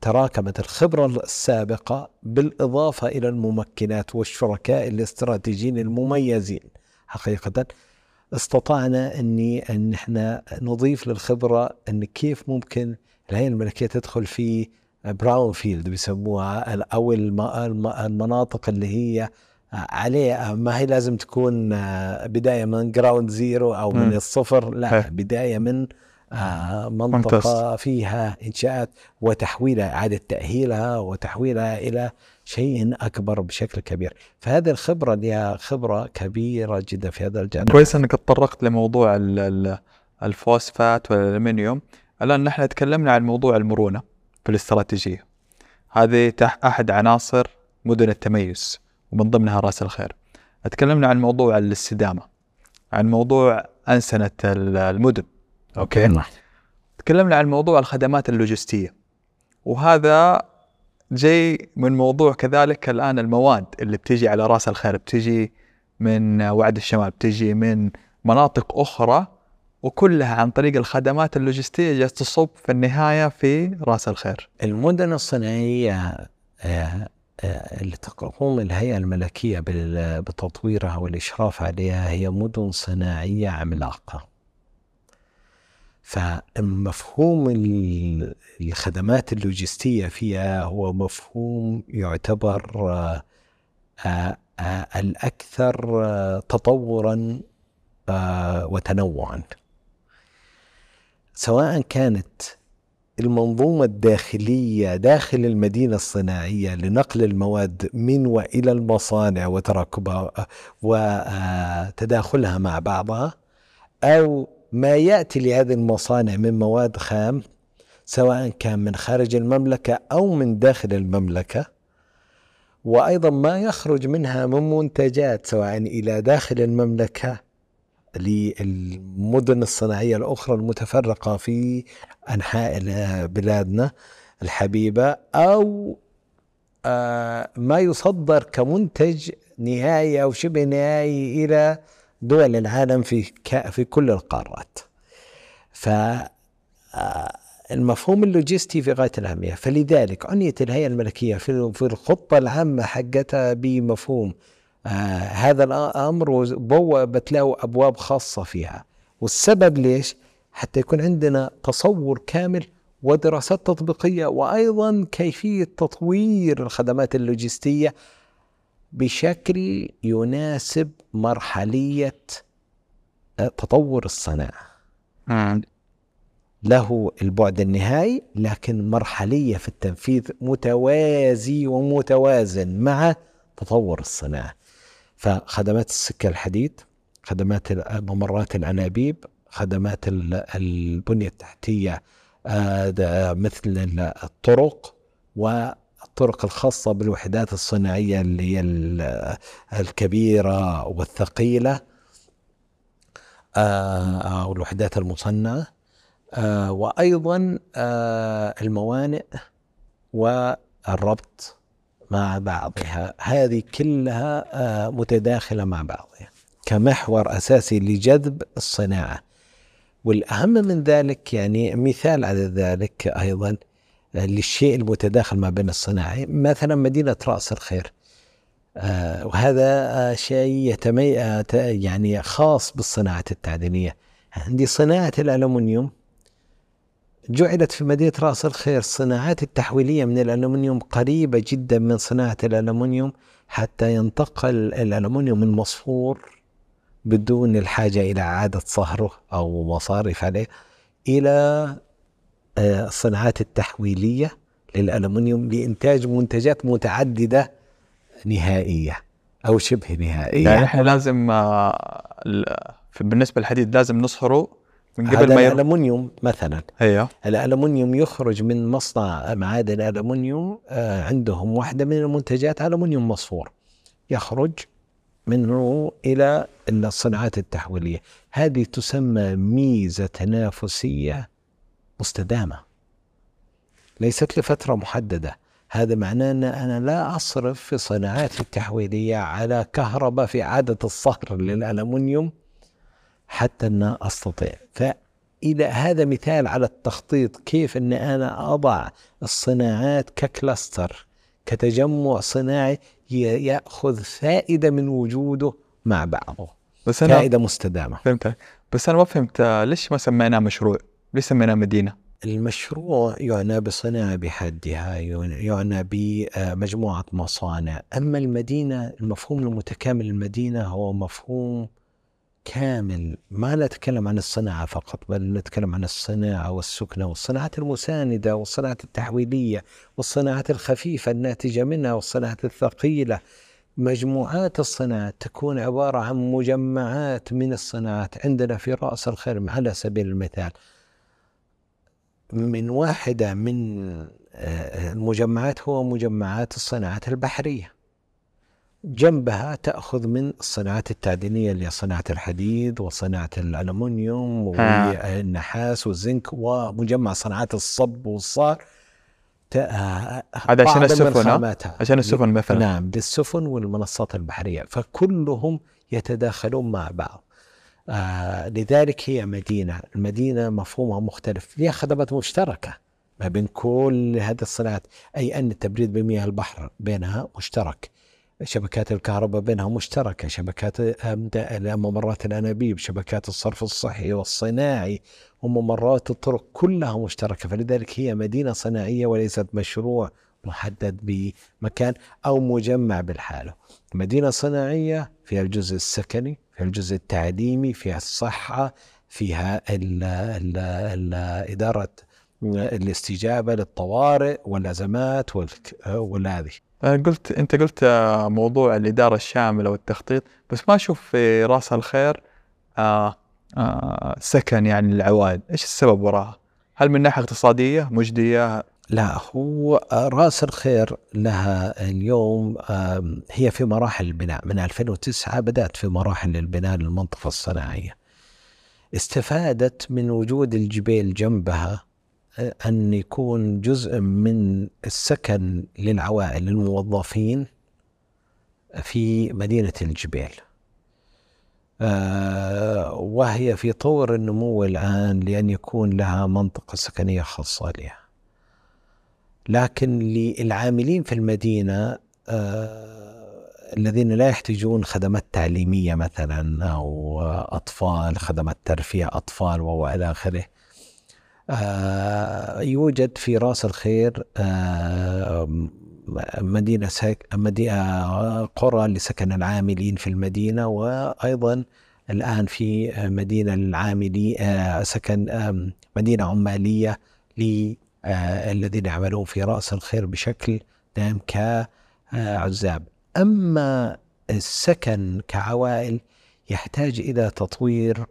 تراكمت الخبرة السابقة بالإضافة إلى الممكنات والشركاء الاستراتيجيين المميزين. حقيقة استطعنا أني أن إحنا نضيف للخبرة أن كيف ممكن الهيئة الملكية تدخل في brownfield بيسموها أو الم- الم- المناطق اللي هي عليه ما هي لازم تكون آه، بداية من ground zero أو من مم. الصفر لا إيه. بداية من آه، منطقة فيها إنشاءات وتحويلها إعادة تأهيلها وتحويلها إلى شيء أكبر بشكل كبير فهذه الخبرة لها خبرة كبيرة جدا في هذا الجانب كويس إنك تطرقت لموضوع ال- ال- الفوسفات والألمنيوم الآن نحن تكلمنا عن موضوع المرونة في الاستراتيجية. هذه تح أحد عناصر مدن التميز ومن ضمنها رأس الخير. تكلمنا عن موضوع الاستدامة عن موضوع أنسنة ال- المدن. أوكي؟ نعم. تكلمنا عن موضوع الخدمات اللوجستية وهذا جاي من موضوع كذلك الآن المواد اللي بتيجي على رأس الخير بتيجي من وعد الشمال بتيجي من مناطق أخرى وكلها عن طريق الخدمات اللوجستية جالسه تصب في النهاية في رأس الخير. المدن الصناعية آه، آه، اللي تقوم الهيئة الملكية بتطويرها والإشراف عليها هي مدن صناعية عملاقة فمفهوم ال- الخدمات اللوجستية فيها هو مفهوم يعتبر آه، الأكثر تطورا وتنوعا سواء كانت المنظومة الداخلية داخل المدينة الصناعية لنقل المواد من وإلى المصانع وتراكبها وتداخلها مع بعضها أو ما يأتي لهذه المصانع من مواد خام سواء كان من خارج المملكة أو من داخل المملكة. وأيضا ما يخرج منها من منتجات سواء إلى داخل المملكة للمدن الصناعية الأخرى المتفرقة في أنحاء بلادنا الحبيبة أو آه، ما يصدر كمنتج نهائي أو شبه نهائي إلى دول العالم في في كل القارات. ف آه، المفهوم اللوجستي في غاية الأهمية فلذلك عنيت الهيئة الملكية في الخطة العامة حقتها بمفهوم آه هذا الأمر وبوبت له أبواب خاصة فيها. والسبب ليش؟ حتى يكون عندنا تصور كامل ودراسات تطبيقية وأيضا كيفية تطوير الخدمات اللوجستية بشكل يناسب مرحلية آه، تطور الصناعة. له البعد النهائي لكن مرحلية في التنفيذ متوازي ومتوازن مع تطور الصناعة. فخدمات السكة الحديد خدمات ممرات الأنابيب خدمات ال- البنية التحتية آه، مثل ال- الطرق والطرق الخاصة بالوحدات الصناعية اللي هي ال- الكبيرة والثقيلة آه، أو الوحدات المصنعة آه، وأيضا الموانئ والربط. مع بعضها. هذه كلها آه، متداخلة مع بعضها. كمحور أساسي لجذب الصناعة. والأهم من ذلك يعني مثال على ذلك أيضا آه، للشيء المتداخل ما بين الصناعة. مثلا مدينة رأس الخير. آه، وهذا شيء يعني خاص بالصناعة التعدينية عندي صناعة الألمنيوم جعلت في مدينة رأس الخير الصناعات التحويلية من الألمنيوم قريبة جدا من صناعة الألمنيوم حتى ينتقل الألمنيوم المصفور بدون الحاجة إلى إعادة صهره أو مصاريف عليه إلى آه، الصناعات التحويلية للألمنيوم لإنتاج منتجات متعددة نهائية أو شبه نهائية. يعني إحنا لازم آه، بالنسبة للحديد لازم نصهره من قبل ما ير... الألمنيوم مثلا. أيوه. الألمنيوم يخرج من مصنع معادن الألمنيوم آه، عندهم واحدة من المنتجات ألمنيوم مصفور. يخرج منه إلى الصناعات التحويلية. هذه تسمى ميزة تنافسية مستدامة. ليست لفترة محددة. هذا معناه أن أنا لا أصرف في صناعاتي التحويلية على كهرباء في إعادة الصهر للألمنيوم. حتى أن أستطيع فإلى هذا مثال على التخطيط كيف أن أنا أضع الصناعات ككلاستر كتجمع صناعي يأخذ فائدة من وجوده مع بعضه بس أنا فائدة مستدامة فهمت بس أنا ما فهمت ليش ما سميناه مشروع؟ ليش سميناه مدينة؟ المشروع يعنى بصناعة بحدها يعنى بمجموعة مصانع أما المدينة المفهوم المتكامل المدينة هو مفهوم كامل ما نتكلم عن الصناعة فقط بل نتكلم عن الصناعة والسكنة والصناعات المساندة والصناعات التحويلية والصناعات الخفيفة الناتجة منها والصناعات الثقيلة. مجموعات الصناعات تكون عبارة عن مجمعات من الصناعات. عندنا في رأس الخير على سبيل المثال من واحدة من آه، المجمعات هو مجمعات الصناعات البحرية. جنبها تأخذ من الصناعات التعدينية اللي هي صناعة الحديد وصناعة الألمنيوم والنحاس والزنك ومجمع صناعات الصب والصار. هذا عشان السفن عشان السفن مثلا؟ نعم للسفن والمنصات البحرية. فكلهم يتداخلون مع بعض. آه لذلك هي مدينة. المدينة مفهومها مختلف. لها خدمات مشتركة ما بين كل هذه الصناعات. أي أن التبريد بمياه البحر بينها مشترك. شبكات الكهرباء بينها مشتركة شبكات ممرات الأنابيب شبكات الصرف الصحي والصناعي وممرات الطرق كلها مشتركة. فلذلك هي مدينة صناعية وليست مشروع محدد بمكان أو مجمع بالحالة مدينة صناعية فيها الجزء السكني فيها الجزء التعليمي فيها الصحة فيها ال ال ال إدارة الاستجابة للطوارئ والأزمات والهذه قلت انت قلت موضوع الإدارة الشاملة والتخطيط بس ما أشوف في رأس الخير آه آه سكن يعني للعوائل إيش السبب وراها؟ هل من ناحية اقتصادية مجدية؟ لا هو رأس الخير لها اليوم هي في مراحل البناء. من 2009 بدأت في مراحل البناء للمنطقة الصناعية. استفادت من وجود الجبيل جنبها أن يكون جزء من السكن للعوائل الموظفين في مدينة الجبيل آه، وهي في طور النمو الآن لأن يكون لها منطقة سكنية خاصة لها. لكن للعاملين في المدينة آه، الذين لا يحتاجون خدمات تعليمية مثلا أو أطفال خدمات ترفيه أطفال وإلى آخره يوجد في رأس الخير آه، مدينة سك... مدينة قرى لسكن العاملين في المدينة وأيضا الآن في مدينة للعاملين آه، سكن مدينة عمالية للذين يعملون في رأس الخير بشكل دائم كعزاب أما السكن كعوائل يحتاج إلى تطوير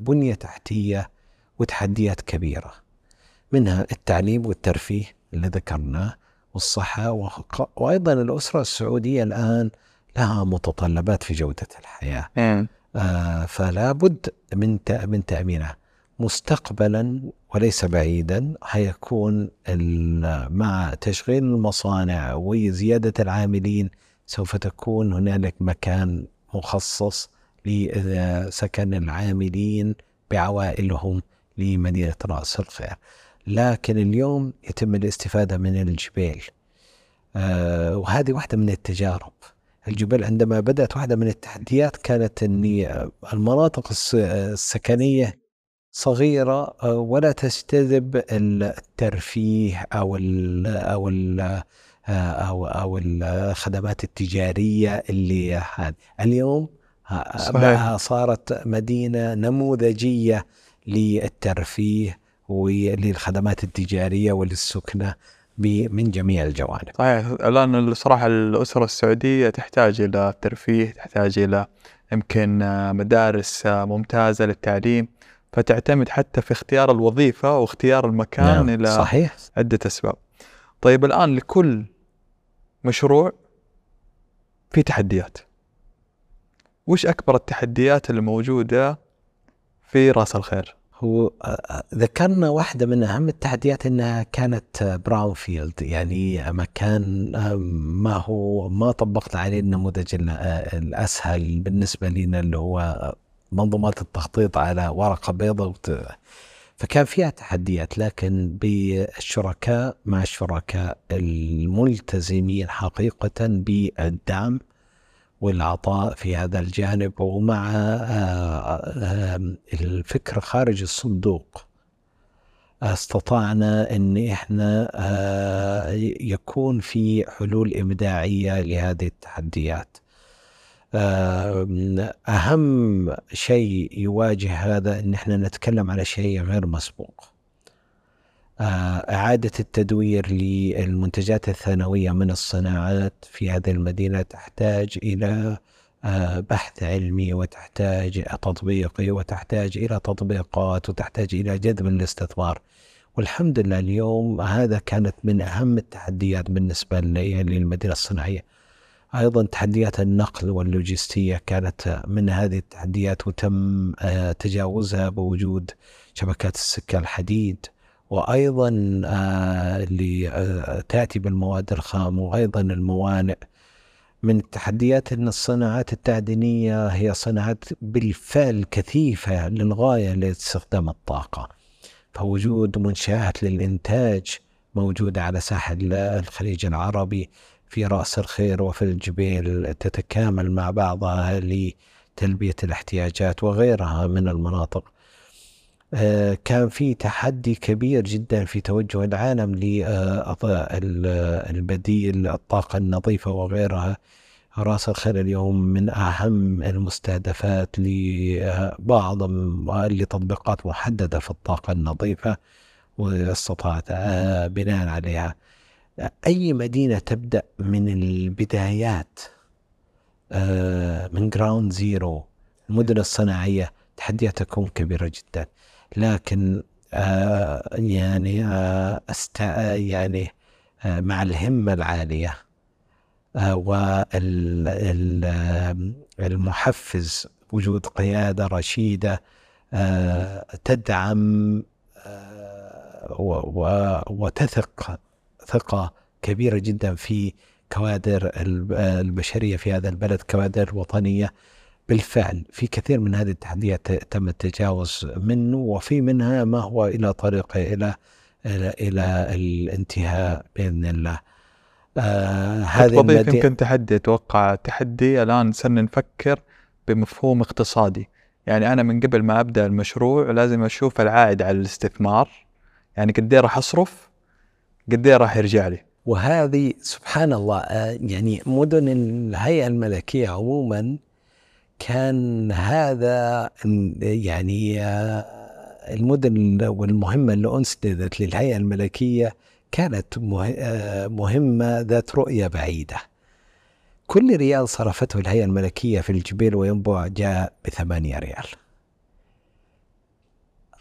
بنية تحتية وتحديات كبيرة منها التعليم والترفيه اللي ذكرناه والصحة وأيضا الأسرة السعودية الآن لها متطلبات في جودة الحياة. آه فلا بد من من تأمينها. مستقبلا وليس بعيدا حيكون مع تشغيل المصانع وزيادة العاملين سوف تكون هنالك مكان مخصص لسكن العاملين بعوائلهم. لمدينة رأس الخير. لكن اليوم يتم الاستفادة من الجبال. آه وهذه واحدة من التجارب. الجبال عندما بدأت واحدة من التحديات كانت أن المناطق السكنية صغيرة آه، ولا تجتذب الترفيه أو ال أو ال آه، أو أو الخدمات التجارية اللي هذه. اليوم صحيح. صارت مدينة نموذجية للترفيه وللخدمات التجارية وللسكنة من جميع الجوانب. صحيح الآن الصراحة الأسرة السعودية تحتاج إلى ترفيه، تحتاج إلى يمكن مدارس ممتازة للتعليم فتعتمد حتى في اختيار الوظيفة واختيار المكان نعم. إلى صحيح عدة أسباب. طيب الآن لكل مشروع في تحديات. وش أكبر التحديات الموجودة في رأس الخير هو آه، آه، ذكرنا واحدة من أهم التحديات أنها كانت براون فيلد يعني مكان ما هو ما طبقنا عليه النموذج آه، الأسهل بالنسبة لنا اللي هو منظومات التخطيط على ورقة بيضاء فكان فيها تحديات لكن بالشركاء مع الشركاء الملتزمين حقيقة بالدعم والعطاء في هذا الجانب ومع آه، آه، الفكر خارج الصندوق أستطعنا إن إحنا آه، يكون في حلول إبداعية لهذه التحديات. أهم شيء يواجه هذا إن إحنا نتكلم على شيء غير مسبوق. آه، إعادة التدوير للمنتجات الثانوية من الصناعات في هذه المدينة تحتاج إلى بحث علمي وتحتاج تطبيقي وتحتاج إلى تطبيقات وتحتاج إلى جذب الاستثمار. والحمد لله اليوم هذا كانت من أهم التحديات بالنسبة للمدينة الصناعية. أيضا تحديات النقل واللوجستية كانت من هذه التحديات وتم آه، تجاوزها بوجود شبكات السكه الحديد وأيضا آه، اللي آه، تأتي بالمواد الخام وأيضا الموانئ من التحديات إن الصناعات التعدينية هي صناعات بالفعل كثيفة للغاية لاستخدام الطاقة. فوجود منشآت للإنتاج موجودة على ساحل الخليج العربي في رأس الخير وفي الجبيل تتكامل مع بعضها لتلبية الاحتياجات وغيرها من المناطق كان في تحدي كبير جدا في توجه العالم للبديل الطاقة النظيفة وغيرها. راس الخير اليوم من أهم المستهدفات لبعض لتطبيقات محددة في الطاقة النظيفة واستطاعت آه، بناء عليها. أي مدينة تبدأ من البدايات؟ آه، من ground zero المدن الصناعية تحديات تكون كبيرة جدا. لكن آه، يعني أست يعني مع الهمة العالية والمحفز وجود قيادة رشيدة آه، تدعم آه، وتثق ثقة كبيرة جدا في كوادر البشرية في هذا البلد كوادر وطنية. بالفعل في كثير من هذه التحديات تم التجاوز منه وفي منها ما هو إلى طريقه إلى إلى, إلى الانتهاء بإذن الله. آه هذه بضيف يمكن تحدي أتوقع تحدي الآن صرنا نفكر بمفهوم اقتصادي. يعني أنا من قبل ما أبدأ المشروع لازم أشوف العائد على الاستثمار. يعني قد إيه راح أصرف؟ قد إيه راح يرجع لي؟ وهذه سبحان الله آه، يعني مدن الهيئة الملكية عموما كان هذا يعني آه، المدن والمهمة اللي انسدت للهيئة الملكية كانت آه، مهمة ذات رؤية بعيدة. كل ريال صرفته الهيئة الملكية في الجبيل وينبع جاء بثمانية ريال.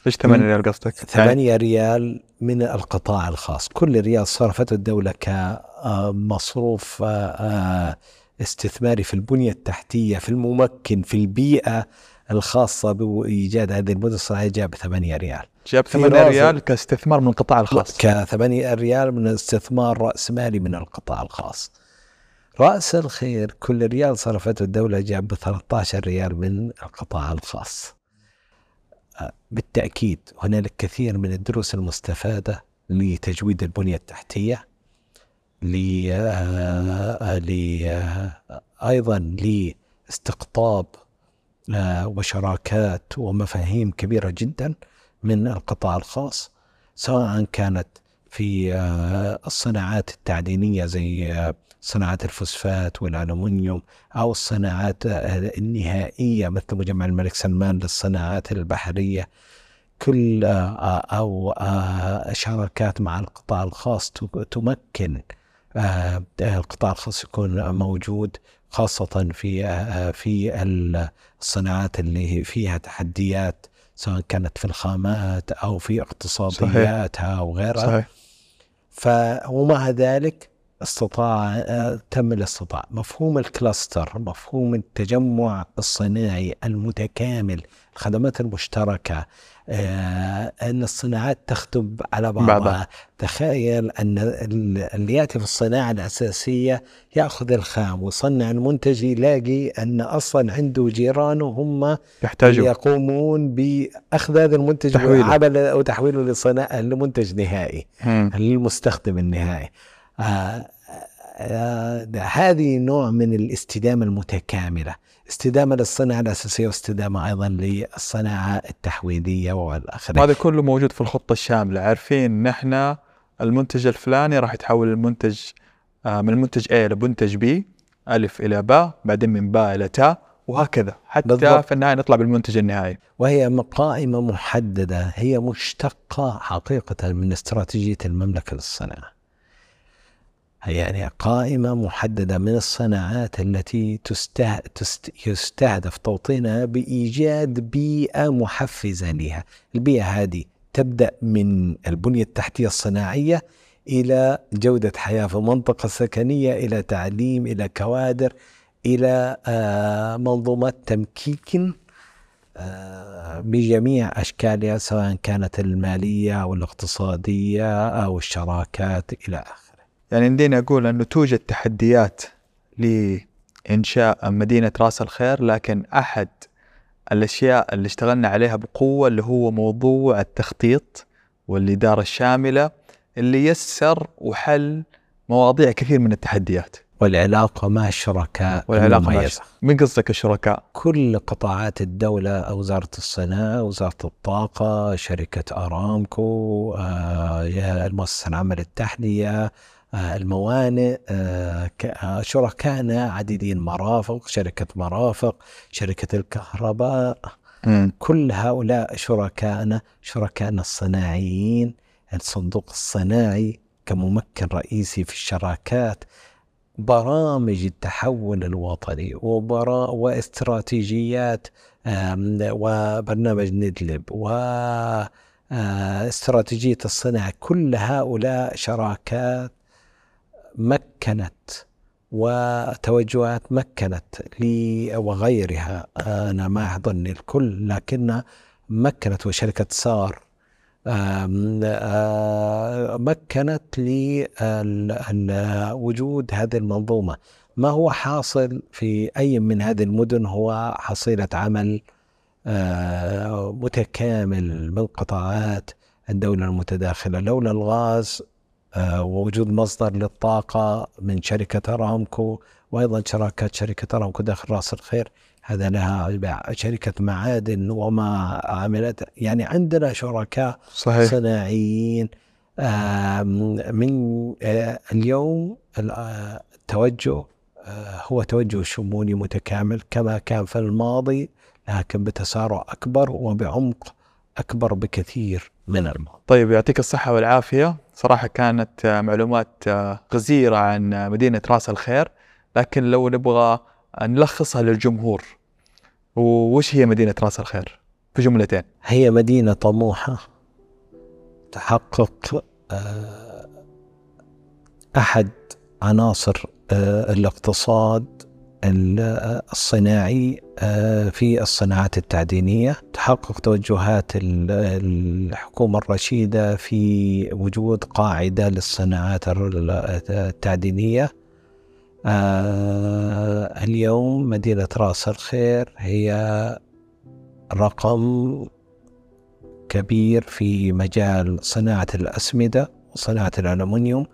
إيش ثمانية ريال قصدك؟ ثمانية ريال من القطاع الخاص. كل ريال صرفته الدولة كمصروف آه، استثماري في البنية التحتية في الممكن في البيئة الخاصة بإيجاد هذه المدن الصناعية جاء بثمانية ريال. جاب 8 ريال كاستثمار من القطاع الخاص. ك 8 ريال من استثمار رأس مالي من القطاع الخاص. رأس الخير كل ريال صرفته الدولة جاب 13 ريال من القطاع الخاص. آه، بالتأكيد هنالك كثير من الدروس المستفادة لتجويد البنية التحتية. ل آه، آه، أيضا لاستقطاب وشراكات ومفاهيم كبيرة جدا من القطاع الخاص سواء كانت في آه، الصناعات التعدينية زي آه، صناعات الفوسفات والألومنيوم أو الصناعات آه، النهائية مثل مجمع الملك سلمان للصناعات البحرية. كل أو شراكات مع القطاع الخاص تمكن القطاع الخاص يكون موجود خاصة في في الصناعات اللي فيها تحديات سواء كانت في الخامات أو في اقتصادياتها أو غيرها. صحيح. ف ومع ذلك استطاع تم الاستطاع. مفهوم الكلاستر مفهوم التجمع الصناعي المتكامل الخدمات المشتركة آه، أن الصناعات تخدم على بعضها. بعض. تخيل أن اللي يأتي في الصناعة الأساسية يأخذ الخام ويصنع المنتج يلاقي أن أصلا عنده جيرانه هم يحتاجوا. يقومون بأخذ هذا المنتج تحويله. وتحويله لصناعة لمنتج نهائي للمستخدم النهائي. آه آه، هذه نوع من الاستدامة المتكاملة. استدامة للصناعة الأساسية واستدامة أيضا للصناعة التحويلية والآخرين. هذا كله موجود في الخطة الشاملة. عارفين نحن المنتج الفلاني راح يتحول المنتج آه، من المنتج A لمنتج B ألف إلى باء بعدين من باء إلى تاء وهكذا. حتى بالضبط. في النهاية نطلع بالمنتج النهائي. وهي قائمة محددة هي مشتقة حقيقة من استراتيجية المملكة للصناعة. يعني قائمة محددة من الصناعات التي. يستهدف توطينها بإيجاد بيئة محفزة لها البيئة هذه تبدأ من البنية التحتية الصناعية إلى جودة حياة في منطقة سكنية إلى تعليم إلى كوادر إلى آه، منظومة تمكيك آه، بجميع أشكالها سواء كانت المالية أو الاقتصادية أو الشراكات إلى آخره يعني يمديني أقول أنه توجد تحديات لإنشاء مدينة راس الخير لكن أحد الأشياء اللي اشتغلنا عليها بقوة اللي هو موضوع التخطيط والإدارة الشاملة اللي يسر وحل مواضيع كثير من التحديات. والعلاقة مع الشركاء والعلاقة مع المميزة. من قصدك الشركاء؟ كل قطاعات الدولة وزارة الصناعة وزارة الطاقة شركة أرامكو آه، المؤسسة العامة للتحلية الموانئ آه، آه، شركائنا عديدين مرافق شركة مرافق شركة الكهرباء. كل هؤلاء شركائنا شركائنا الصناعيين الصندوق الصناعي كممكن رئيسي في الشراكات برامج التحول الوطني وبرا واستراتيجيات وبرنامج ندلب و آه، استراتيجية الصناعة. كل هؤلاء شراكات مكنت وتوجهات مكنت لي وغيرها. أنا ما أحضرني الكل لكن مكنت وشركة سار آه، مكنت لوجود هذه المنظومة. ما هو حاصل في أي من هذه المدن؟ هو حصيلة عمل آه، متكامل من قطاعات الدولة المتداخلة. لولا الغاز ووجود مصدر للطاقة من شركة أرامكو وأيضا شراكات شركة أرامكو داخل رأس الخير. هذا لها شركة معادن وما عملت. يعني عندنا شركاء صحيح. صناعيين. آم، من آه، اليوم ال- آه، التوجه آه، هو توجه شمولي متكامل. كما كان في الماضي لكن بتسارع أكبر وبعمق أكبر بكثير من الماضي. طيب يعطيك الصحة والعافية. صراحة كانت آه، معلومات آه، غزيرة عن آه، مدينة راس الخير لكن لو نبغى نلخصها للجمهور وش هي مدينة راس الخير؟ في جملتين هي مدينة طموحة تحقق أحد عناصر الاقتصاد ال- الصناعي آه، في الصناعات التعدينية. تحقق توجهات ال- الحكومة الرشيدة في وجود قاعدة للصناعات ال- التعدينية. آه، اليوم مدينة راس الخير هي رقم كبير في مجال صناعة الأسمدة وصناعة الألمنيوم.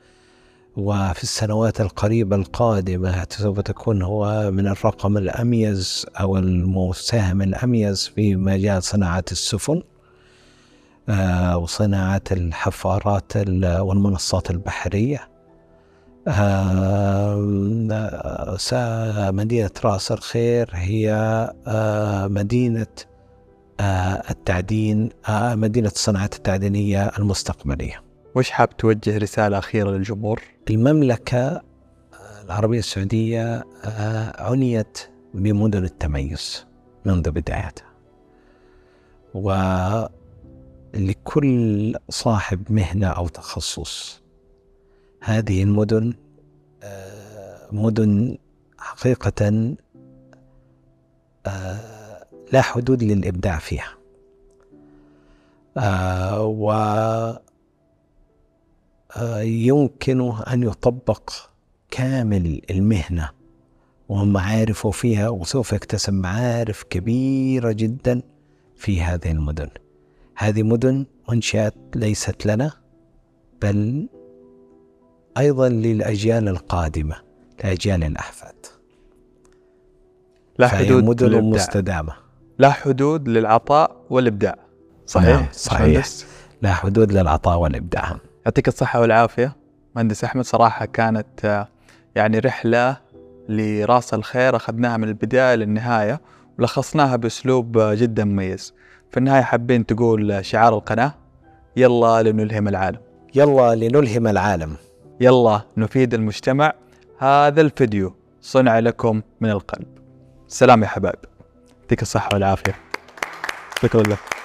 وفي السنوات القريبة القادمة سوف تكون هو من الرقم الأميز أو المساهم الأميز في مجال صناعة السفن آه، وصناعة الحفارات ال- والمنصات البحرية. آه، مدينة راس الخير هي آه، مدينة التعدين مدينة الصناعات التعدينية المستقبلية. وش حاب توجه رسالة أخيرة للجمهور؟ المملكة آه، العربية السعودية آه، عنيت بمدن التميز منذ بدايتها. ولكل صاحب مهنة أو تخصص هذه المدن آه، مدن حقيقة لا حدود للإبداع فيها. و آه، يمكن أن يطبق كامل المهنة ومعارفه فيها وسوف يكتسب معارف كبيرة جدا في هذه المدن. هذه مدن أنشأت ليست لنا بل أيضا للأجيال القادمة لأجيال الأحفاد. لا حدود مدن للإبداع. مستدامة. لا حدود للعطاء والإبداع. صحيح؟ نعم، صحيح. لا حدود للعطاء والإبداع. يعطيك الصحة والعافية. مهندس أحمد صراحة كانت آه، يعني رحلة لرأس الخير أخذناها من البداية للنهاية ولخصناها بأسلوب آه، جدا مميز. في النهاية حابين تقول آه، شعار القناة. يلا لنلهم العالم. يلا لنلهم العالم. يلا نفيد المجتمع. هذا الفيديو صنع لكم من القلب. سلام يا حبايب. يعطيك الصحة والعافية. شكرا لك.